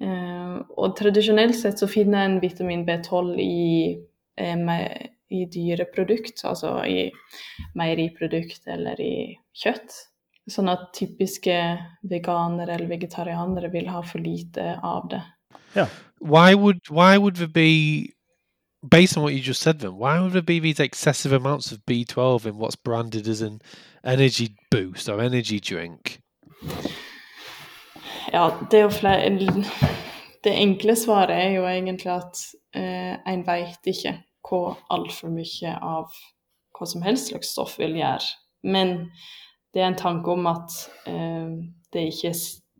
Eh, og tradisjonelt sett så finner en vitamin B12 i, eh, i dyreprodukt, altså i meieriprodukt eller i kjøtt. Sånn at typiske veganere eller vegetarianere vil ha for lite av det. Yeah. Why would why would there be based on what you just said, then why would there be these excessive amounts of B12 in what's branded as an energy boost or energy drink? Ja, det er jo flere Det enkle svaret er jo egentlig at eh, en veit ikke hva altfor mye av hva som helst slags stoff vil gjøre. Men det er en tanke om at eh, det ikke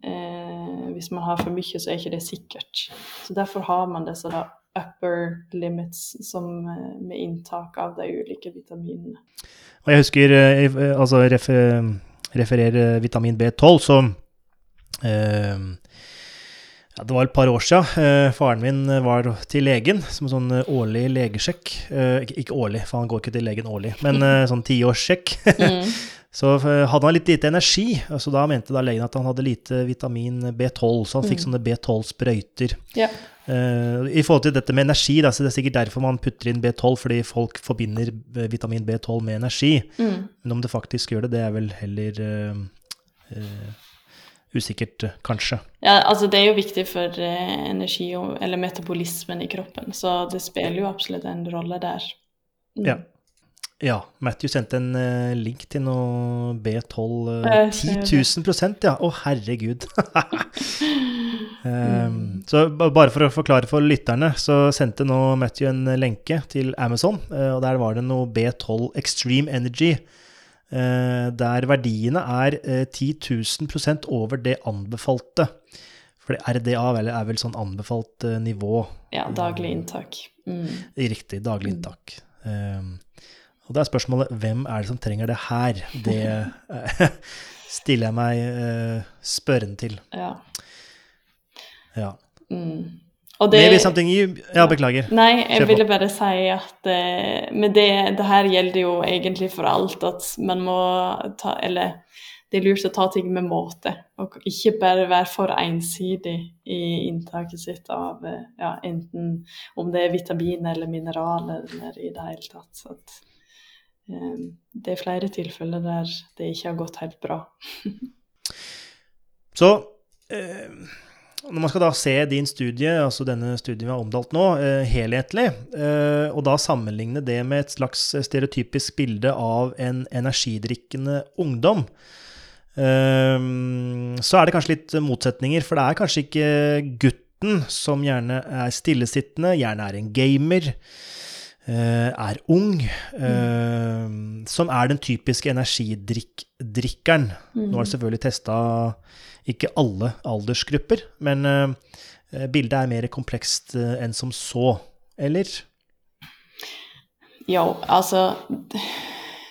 eh, Hvis man har for mye, så er ikke det sikkert. Så derfor har man disse da upper limits som, eh, med inntak av de ulike vitaminene. Og jeg husker, eh, altså refer, refererer vitamin B12, så eh, ja, Det var et par år siden. Eh, faren min var til legen som en sånn årlig legesjekk. Eh, ikke, årlig, for han går ikke til legen årlig, men eh, sånn tiårssjekk. Mm. så hadde han litt lite energi, så da mente da legen at han hadde lite vitamin B12. Så han fikk mm. sånne B12-sprøyter. Yeah. Uh, I forhold til dette med energi, da, så det er sikkert derfor man putter inn B12, fordi folk forbinder vitamin B12 med energi. Mm. Men om det faktisk gjør det, det er vel heller uh, uh, usikkert, kanskje. Ja, altså det er jo viktig for energi eller metabolismen i kroppen, så det spiller jo absolutt en rolle der. Mm. Ja. Ja, Matthew sendte en uh, link til noe B12 uh, 10 000 ja. Å, oh, herregud. um, Så bare for å forklare for lytterne, så sendte nå Matthew en lenke til Amazon, og der var det noe B12 Extreme Energy. Der verdiene er 10 000% over det anbefalte. For RDA er vel sånn anbefalt nivå. Ja, daglig inntak. Mm. Riktig, daglig inntak. Mm. Og da er spørsmålet hvem er det som trenger det her? Det stiller jeg meg uh, spørrende til. Ja. ja. Mm. Det, Maybe something you Ja, beklager. Nei, jeg ville bare si at uh, Men det, det, her gjelder jo egentlig for alt, at man må ta Eller det er lurt å ta ting med måte, og ikke bare være for ensidig i inntaket sitt av eh, ja, enten om det er vitaminer eller mineraler eller i det hele tatt. Så at, det er flere tilfeller der det ikke har gått helt bra. Så eh, når man skal da se din studie, altså denne studien vi har omtalt nå, eh, helhetlig, eh, og da sammenligne det med et slags stereotypisk bilde av en energidrikkende ungdom, Ehm, så er det kanskje litt motsetninger, for det er kanskje ikke gutten som gjerne er stillesittende, gjerne er en gamer, er ung, mm. som er den typiske energidrikkeren. Mm. Nå er det selvfølgelig testa ikke alle aldersgrupper, men eh, bildet er mer komplekst eh, enn som så, eller? Jo, altså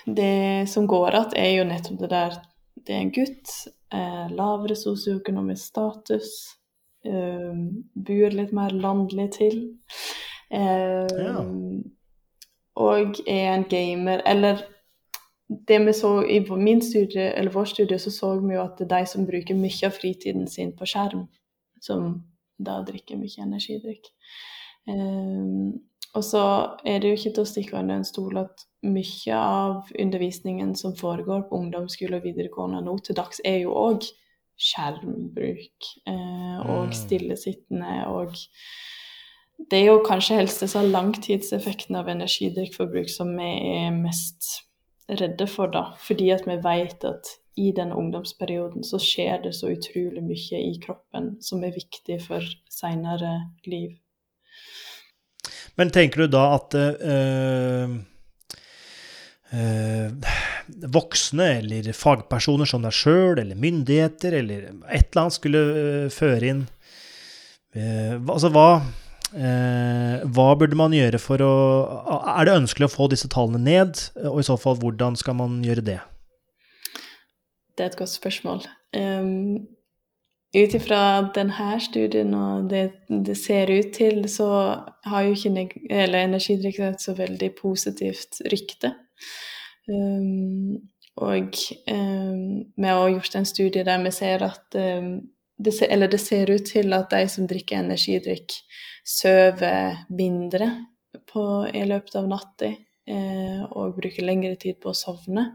Det som går igjen, er jo nettopp det der det er en gutt, eh, lavere sosioøkonomisk status, eh, bor litt mer landlig til. Eh, ja. Og er en gamer. Eller det vi så i min studie, eller vår studie, så så vi jo at det er de som bruker mye av fritiden sin på skjerm, som da drikker mye energidrikk. Um, og så er det jo ikke til å stikke under en stol at mye av undervisningen som foregår på ungdomsskole og videregående nå til dags, er jo òg skjermbruk eh, og mm. stillesittende og Det er jo kanskje helst disse langtidseffektene av energidrikkforbruk som vi er mest redde for, da. Fordi at vi vet at i den ungdomsperioden så skjer det så utrolig mye i kroppen som er viktig for seinere liv. Men tenker du da at øh, øh, voksne eller fagpersoner som deg sjøl, eller myndigheter, eller et eller annet skulle øh, føre inn Altså hva hva burde man gjøre for å Er det ønskelig å få disse tallene ned, og i så fall, hvordan skal man gjøre det? Det er et godt spørsmål. Um, ut ifra denne studien og det det ser ut til, så har jo ikke energidrikk et så veldig positivt rykte. Um, og um, vi har gjort en studie der vi ser at det, ser, Eller det ser ut til at de som drikker energidrikk, sover mindre på, i løpet av natta eh, og bruker lengre tid på å sovne.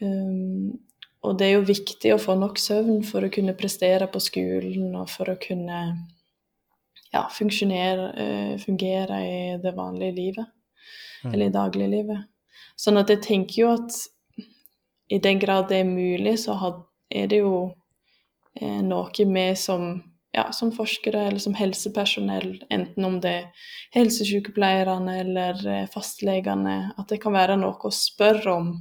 Um, og det er jo viktig å få nok søvn for å kunne prestere på skolen og for å kunne ja, uh, fungere i det vanlige livet. Mm. Eller i dagliglivet. Sånn at jeg tenker jo at i den grad det er mulig, så er det jo eh, noe vi som, ja, som forskere eller som helsepersonell, enten om det er helsesykepleierne eller eh, fastlegene, at det kan være noe å spørre om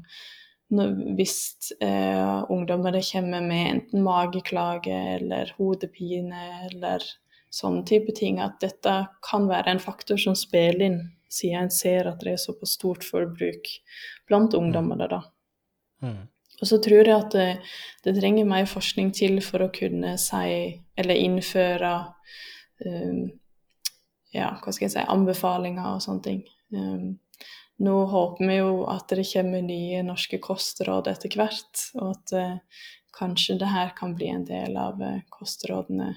hvis eh, ungdommene kommer med enten mageklage eller hodepine eller sånne type ting, at dette kan være en faktor som spiller inn, siden en ser at det er såpass stort forbruk blant mm. ungdommene. da. Mm. Og så tror jeg at det, det, trenger mer forskning til for å kunne si, eller innføre um, ja, hva skal jeg si, anbefalinger og sånne ting. Um, nå håper vi jo at det kommer nye norske kostråd etter hvert, og at uh, kanskje det her kan bli en del av uh, kostrådene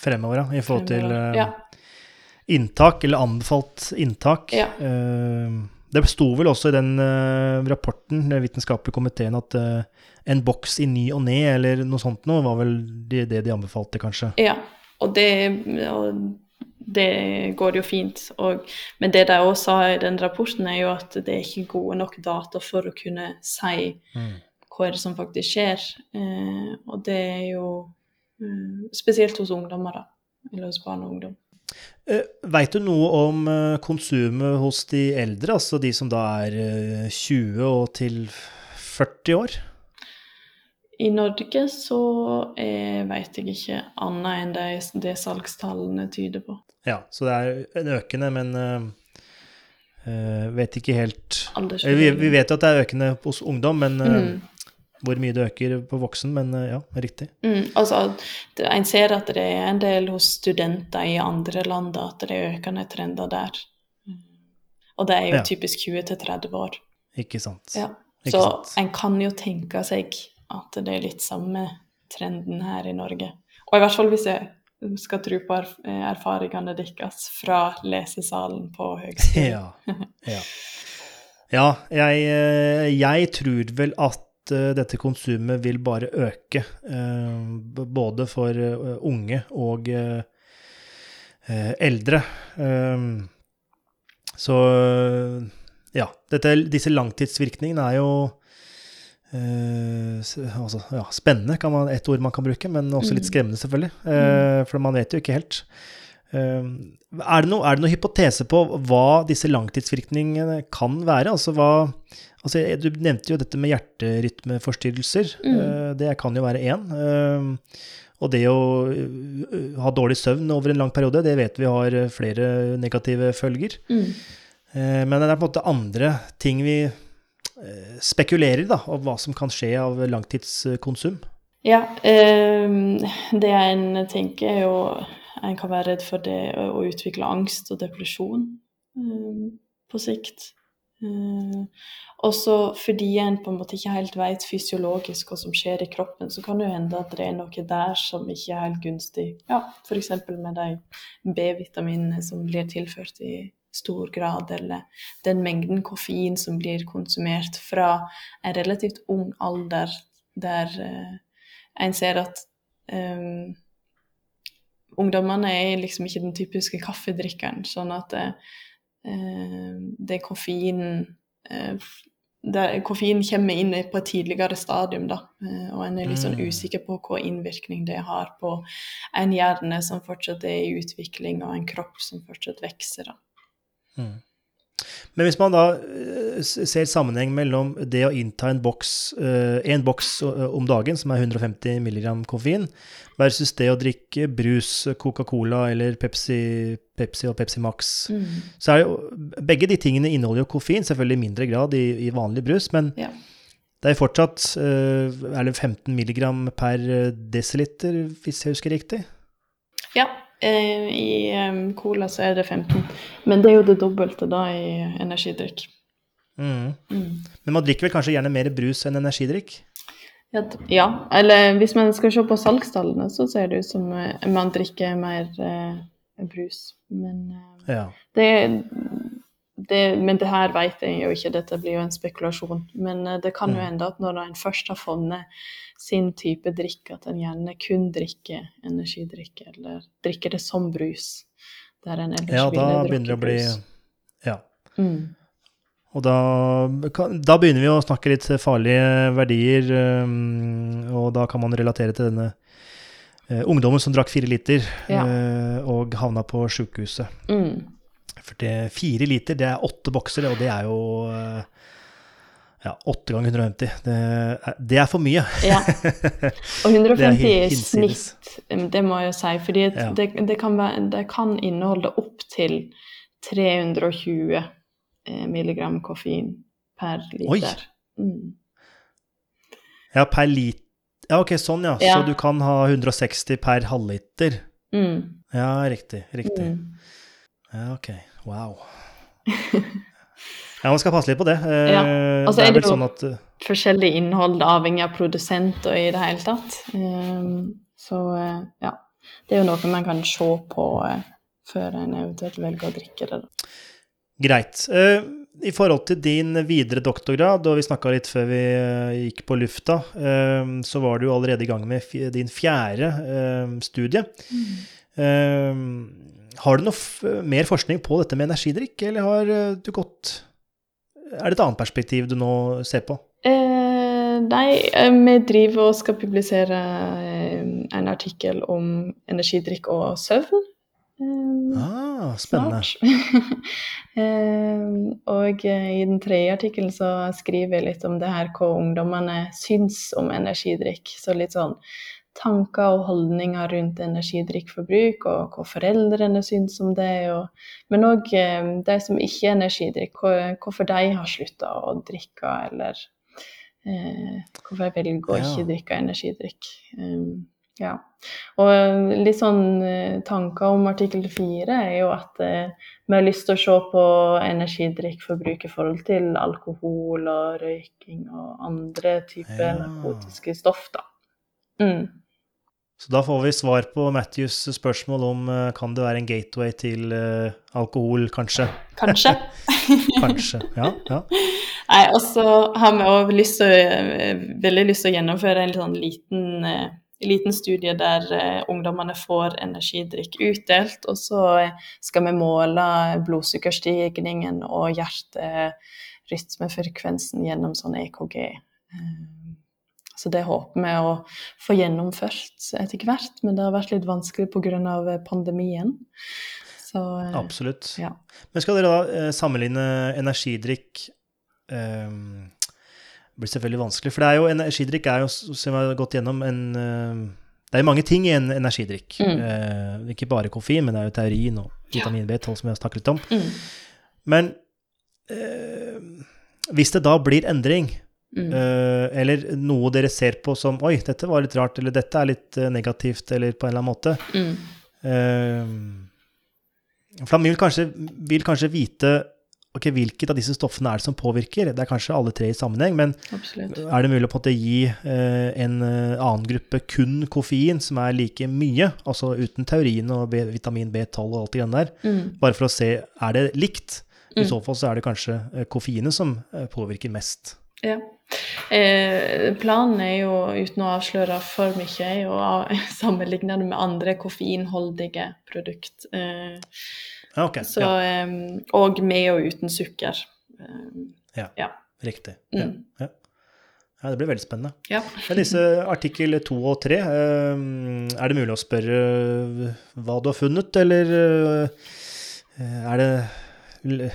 fremover, ja, i forhold fremover. til uh, ja. inntak, eller anbefalt inntak. Ja. Det sto vel også i den rapporten, den vitenskapelige komiteen, at en boks i ny og ne, eller noe sånt noe, var vel det, det de anbefalte, kanskje? Ja, og det og det går jo fint. Og, men det de òg sa i den rapporten, er jo at det er ikke gode nok data for å kunne si mm. hva er det som faktisk skjer. Uh, og det er jo spesielt hos ungdommer, da. eller hos barn og ungdom. Uh, Veit du noe om uh, konsumet hos de eldre, altså de som da er uh, 20 og til 40 år? I Norge så veit jeg ikke annet enn det, det salgstallene tyder på. Ja, så det er en økende, men uh, vet ikke helt vi, vi, vet jo at det er økende hos ungdom, men uh, mm. Hvor mye det øker på voksen. Men uh, ja, riktig. Mm, altså, En ser at det er en del hos studenter i andre land at det er økende trender der. Og det er jo ja. typisk 20-30 år. Ikke sant. Ja. Ikke så sant. en kan jo tenke seg at det er litt samme trenden her i Norge. Og i hvert fall hvis jeg skal tro på erfaringene deres fra lesesalen på høgskolen. Ja, ja. ja jeg, eh, jeg, tror vel at eh, dette konsumet vil bare øke. Eh, både for unge og eldre. Så ja. Dette, disse langtidsvirkningene er jo altså, ja, spennende kan man, et ord man kan bruke, men også litt mm. skremmende, selvfølgelig. Uh, for man vet jo ikke helt. Uh, er, det no, er, det noe hypotese på hva disse langtidsvirkningene kan være? Altså, hva, altså, du nevnte jo dette med hjerterytmeforstyrrelser. Mm. det kan jo være én. og det å ha dårlig søvn over en lang periode, det vet vi har flere negative følger. Mm. men det er på en måte andre ting vi Eh, spekulerer da, om hva som kan skje av langtidskonsum? Ja, eh, det en tenker er jo En kan være redd for det å utvikle angst og depresjon på sikt. Også fordi en på en måte ikke helt vet fysiologisk hva som skjer i kroppen, så kan det jo hende at det er noe der som ikke er helt gunstig. Ja, F.eks. med de B-vitaminene som blir tilført i stor grad, eller den mengden koffein som blir konsumert fra en relativt ung alder, der uh, en ser at um, ungdommene er liksom ikke den typiske kaffedrikkeren, sånn at uh, det er koffeinen uh, der koffein kommer inn på et tidligere stadium, da, og en er litt sånn mm. usikker på hva innvirkning det har på en hjerne som fortsatt er i utvikling, og en kropp som fortsatt vokser. da. Mm. Men hvis man da eh, ser sammenheng mellom det å innta en boks, eh, en boks eh, om dagen, som er 150 mg koffein, versus det å drikke brus, Coca-Cola eller Pepsi, Pepsi og Pepsi Max, mm. så er jo Begge de tingene inneholder jo koffein, selvfølgelig i mindre grad i, i vanlig brus, men ja. det er fortsatt er det 15 mg per desiliter, hvis jeg husker riktig? Ja, I um, cola så er det 15, men det er jo det dobbelte da i energidrikk. Mm. Mm. Men man drikker vel kanskje gjerne mer brus enn energidrikk? Ja, ja, eller hvis man skal se på salgstallene, så ser det ut som uh, man drikker mer uh, brus. Men uh, ja. det, det, men det her vet jeg jo ikke, dette blir jo en spekulasjon. Men det kan jo mm. hende at når en først har funnet sin type drikk, at en gjerne kun drikker energidrikke, eller drikker det som brus. Der en ellers ja, det å bli Ja. Mm. Og da, da, begynner vi å snakke litt farlige verdier, um, og da kan man relatere til denne uh, ungdommen som drakk fire liter ja. og havna på sjukehuset. Mm. For det, fire liter, det er åtte bokser, og det er jo uh, ja, 8 ganger 150. Det er, det er for mye. ja. Og 150 i snitt, det må jeg jo si. fordi ja. det, det, kan være, det, kan inneholde opptil 320 eh, milligram koffein per liter. Mm. Ja, per liter Ja, ok, sånn, ja. ja. Så du kan ha 160 per halvliter. Mm. Ja, riktig. Riktig. Mm. Ja, ok. Wow. Ja, man skal passe litt på det. Eh, ja. Og så er det, er jo sånn at, forskjellig innhold avhengig av produsent og i det hele tatt. Um, så uh, ja. Det er jo noe man kan se på uh, før en eventuelt velger å drikke det. Greit. Uh, I forhold til din videre doktorgrad, og vi snakka litt før vi gikk på lufta, så var du allerede i gang med din fjerde studie. Mm. Har du noe mer forskning på dette med energidrikk, eller har du gått er det et annet perspektiv du nå ser på? Eh, nei, eh, vi driver og skal publisere eh, en artikkel om energidrikk og søvn. Um, ah, spennende. um, og i den tredje artikkelen så skriver jeg litt om det her hva ungdommene syns om energidrikk. Så litt sånn tanker og holdninger rundt energidrikkforbruk, og hva foreldrene syns om det. Og, men òg um, de som ikke er energidrikk, hvorfor de har slutta å drikke, eller eh, hvorfor jeg velger å ikke drikke energidrikk. Um, ja. Og litt sånn eh, tanker om artikkel fire er jo at eh, vi har lyst til å se på energidrikkforbruk i forhold til alkohol og røyking og andre typer ja. narkotiske stoff, da. Mm. Så da får vi svar på Matthews spørsmål om uh, kan det være en gateway til uh, alkohol, kanskje? Kanskje. kanskje, ja. ja. Nei, og så har vi òg veldig lyst til å gjennomføre en sånn liten uh, liten studie der eh, ungdommene får energidrikk utdelt. Og så skal vi måle blodsukkerstigningen og hjerterytmefrekvensen gjennom sånn EKG. Eh, så det håper vi å få gjennomført etter hvert, men det har vært litt vanskelig pga. pandemien. Så, eh, Absolutt. Ja. Men skal dere da sammenligne energidrikk um blir selvfølgelig vanskelig. For det er jo, energidrikk er jo, som vi har gått gjennom, en Det er mange ting i en energidrikk. Mm. Eh, ikke bare koffein, men det er jo taurin og vitamin B12 som vi har snakket litt om. Mm. Men eh, hvis det da blir endring, mm. eller noe dere ser på som Oi, dette var litt rart, eller dette er litt negativt, eller på en eller annen måte mm. For da vil kanskje, vil kanskje vite ok, hvilket av disse stoffene er det som påvirker? Det er kanskje alle tre i sammenheng, men Absolutt. er det mulig å gi eh, en eh, annen gruppe kun koffein, som er like mye, altså uten taurin og vitamin B12 og alt det der, mm. bare for å se er det likt? I mm. så fall så er det kanskje eh, koffeinet som eh, påvirker mest. Ja. Eh, planen er jo, uten å avsløre for mye, er jo å sammenligne det med andre koffeinholdige produkt. Eh, Okay, så, ja. eh, og med og uten sukker. Um, ja, ja, riktig. Mm. Ja, ja, det blir veldig spennende. Ja. Disse artikkel to og tre, um, er det mulig å spørre hva du har funnet, eller er det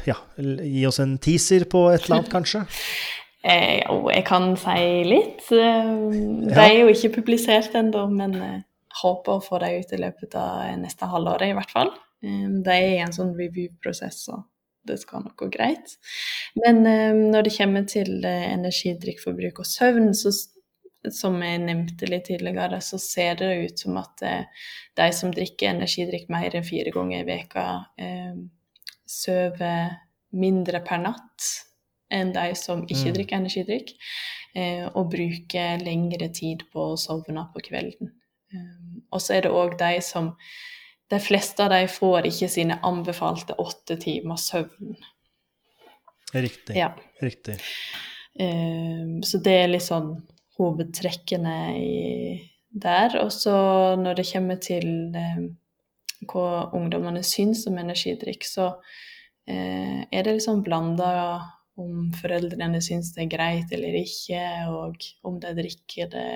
Ja, gi oss en teaser på et eller annet, kanskje? eh, jo, jeg kan si litt. De er jo ikke publisert ennå, men jeg håper å få dem ut i løpet av neste halvår i hvert fall. Det er i en sånn review-prosess, så det skal nok gå greit. Men når det kommer til eh, energidrikkforbruk og søvn, så, som jeg nevnte litt tidligere, så ser det ut som at eh, de som drikker energidrikk mer enn fire ganger i veka sover mindre per natt enn de som ikke mm. drikker energidrikk, eh, og bruker lengre tid på å sovne på kvelden. Og så er det òg de som de fleste av de får ikke sine anbefalte åtte timer søvn. Riktig. Ja. Riktig. Um, så det er litt sånn hovedtrekkene i, der. Og så når det kommer til um, hva ungdommene syns om energidrikk, så uh, er det litt sånn blanda om foreldrene syns det er greit eller ikke, og om de drikker det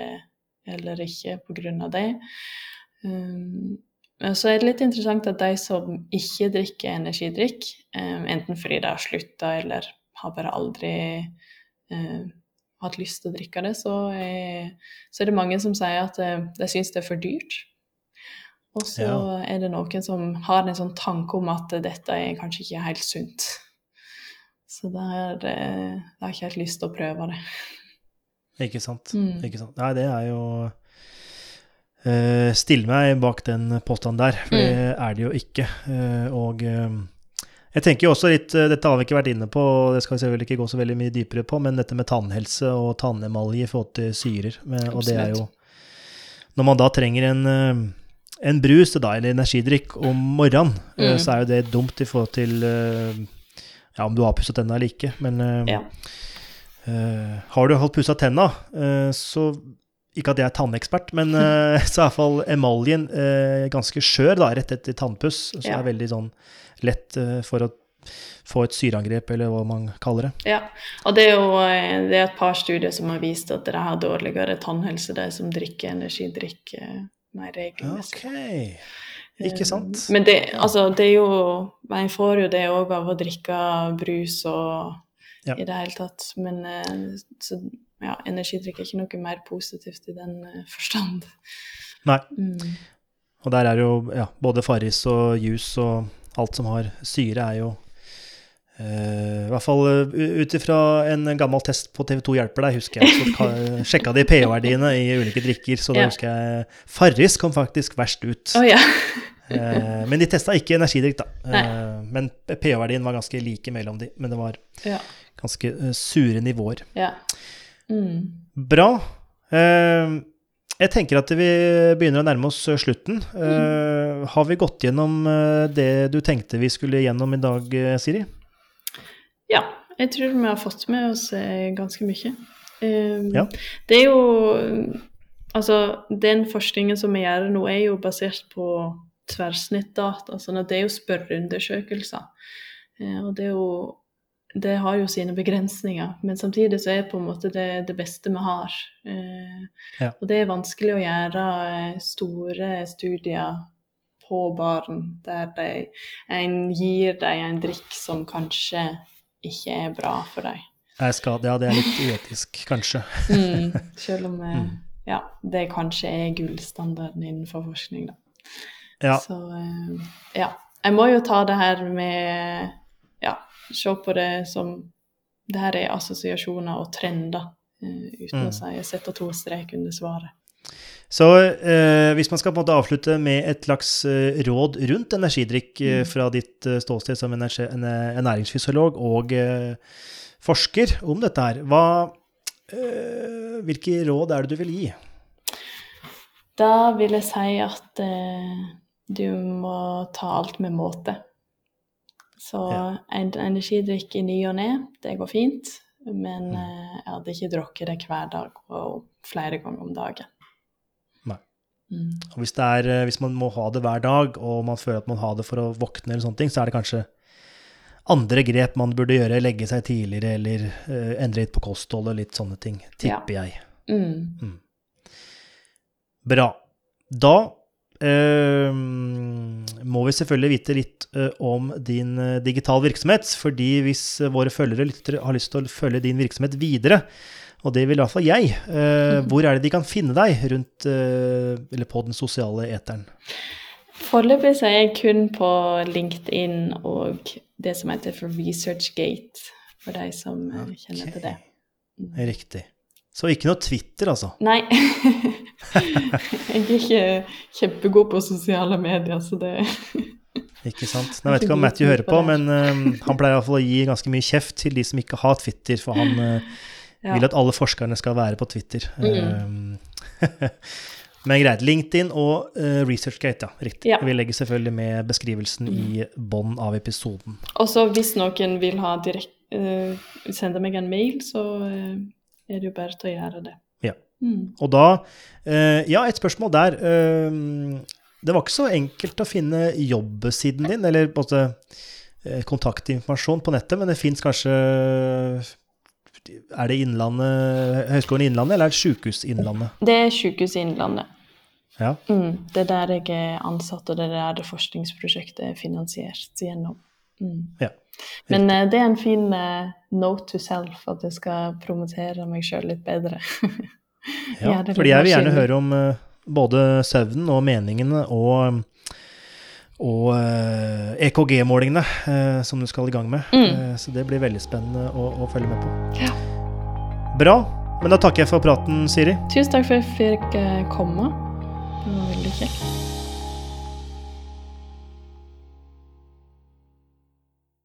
eller ikke av det. Um, så er det litt interessant at de som ikke drikker energidrikk, um, enten fordi de har slutta eller har bare aldri um, hatt lyst til å drikke det, så er, så er det mange som sier at eh, de syns det er for dyrt. Og så ja. er det noen som har en sånn tanke om at dette er kanskje ikke helt sunt. Så da har jeg ikke helt lyst til å prøve det. Ikke sant. Mm. Ikke sant. Nei, det er jo uh, stille meg bak den påstanden der, for mm. det er det jo ikke. Uh, og uh, jeg tenker jo også litt, Dette har vi ikke vært inne på, og det skal vi selvfølgelig ikke gå så veldig mye dypere på, men dette med tannhelse og tannemalje i forhold til syrer. Med, og det er jo Når man da trenger en, en brus, da, eller energidrikk om morgenen, mm. så er jo det dumt i forhold til ja, om du har pusset tennene eller ikke. Men ja. har du holdt pussa tenna, så ikke at jeg er tannekspert, men uh, så er iallfall emaljen uh, ganske skjør da, rett etter tannpuss. Så ja. er veldig sånn lett uh, for å få et syreangrep, eller hva man kaller det. Ja, og det er jo eh, det er et par studier som har vist at dere har dårligere tannhelse, de som drikker energidrikk eh, mer regelmessig. Ok, ikke sant? Eh, Men det, altså, det er jo En får jo det òg av å drikke brus og Ja. i det hele tatt. Men eh, så ja, energidrikk er ikke noe mer positivt i den eh, forstand. Nei. Mm. Og der er jo ja, både Farris og juice og alt som har syre, er jo eh, I hvert fall uh, ut ifra en gammel test på TV2 Hjelper deg, husker jeg. Så ka- sjekka de pH-verdiene i ulike drikker, så da Ja. husker jeg Farris kom faktisk verst ut. Oh, ja. Eh, men de testa ikke energidrikk, da. Eh, men pH-verdien var ganske like mellom de, men det var ja. ganske eh, sure nivåer. ja. Mm. Bra. Jeg tenker at vi begynner å nærme oss slutten. Eh, har vi gått gjennom det du tenkte vi skulle gjennom i dag, Siri? Ja, jeg tror vi har fått med oss ganske mye. Ja. Det er jo Altså, den forskningen som vi gjør nå, er jo basert på tverrsnittdata. sånn at det er jo spørreundersøkelser. Eh, og det jo Det har jo sine begrensninger, men samtidig så er det på en måte det det beste vi har. Eh, Ja. Og det er vanskelig å gjøre eh, store studier på barn der de, en gir dem en drikk som kanskje ikke er bra for dem. Jeg skal, ja, det er litt uetisk, kanskje. Mm, selv om Mm. ja, det kanskje er gullstandarden innenfor forskning, da. Ja, Så eh, ja. Jeg må jo ta det her med Ja, se på det som Det her er assosiasjoner og trender, eh, uten Mm. å si sette to strek under svaret. Så eh, hvis man skal på en måte avslutte med et slags eh, råd rundt energidrikk Mm. fra ditt ståsted som energi- en- ernæringsfysiolog og eh, forsker om dette her, hva, eh, hvilke råd er det du vil gi? Da vil jeg si at du må ta alt med måte. Så Ja. en energidrikk i ny og ne, det går fint. Men Mm. eh, jeg hadde ikke drukket det hver dag og flere ganger om dagen. Mm. Og hvis, det er, eh, hvis man må ha det hver dag, og man føler at man har det for å våkne, eller sånne ting, så er det kanskje andre grep man burde gjøre. Legge seg tidligere, eller uh, endre litt på kostholdet, litt sånne ting. Tipper jeg. Mm. Bra. Da må vi selvfølgelig vite litt eh, om din eh, digital virksomhet. Fordi hvis eh, våre følgere lyttere har lyst til å følge din virksomhet videre, og det vil i hvert fall jeg, eh, hvor er det de kan finne deg rundt, eh, eller på den sosiale eteren? Foreløpig så er jeg kun på LinkedIn og det som heter for ResearchGate, for de som okay. kjenner til det. Riktig. Så ikke noe Twitter, altså. Nei. jeg er ikke kjempegod på sosiale medier, så det Ikke sant? Nå vet ikke om Matthew hører på, men uh, han pleier iallfall å gi ganske mye kjeft til de som ikke har Twitter, for han uh, ja. vil at alle forskerne skal være på Twitter. Mm. Eh, Men greit. LinkedIn og uh, ResearchGate, ja. Riktig. Ja. Vi legger selvfølgelig med beskrivelsen i bånn av episoden. Og så hvis noen vil ha direkt, uh, sende meg en mail, så eh, er det jo bare til å gjøre det. Mm. Og da eh, Ja, et spørsmål der. Eh, det var ikke så enkelt å finne jobbsiden din, eller måte eh, kontaktinformasjon på nettet, men det fins kanskje Er det Innlandet, Høgskolen Innlandet, eller er det Sjukehus Innlandet? Det er Sykehuset Innlandet. Ja. Mm. Det er der jeg er ansatt, og det er der det forskningsprosjektet er finansiert gjennom. Mm. Ja, Men det er en fin note to self at jeg skal promotere meg sjøl litt bedre. Ja, Ja, fordi jeg vil gjerne høre om eh, både søvnen og meningene og, og eh, EKG-målingene eh, som du skal i gang med. Mm. Så det blir veldig spennende å, å følge med på. Ja. Bra. Men da takker jeg for praten, Siri. Tusen takk for at jeg fikk komme. Det var veldig kjekt.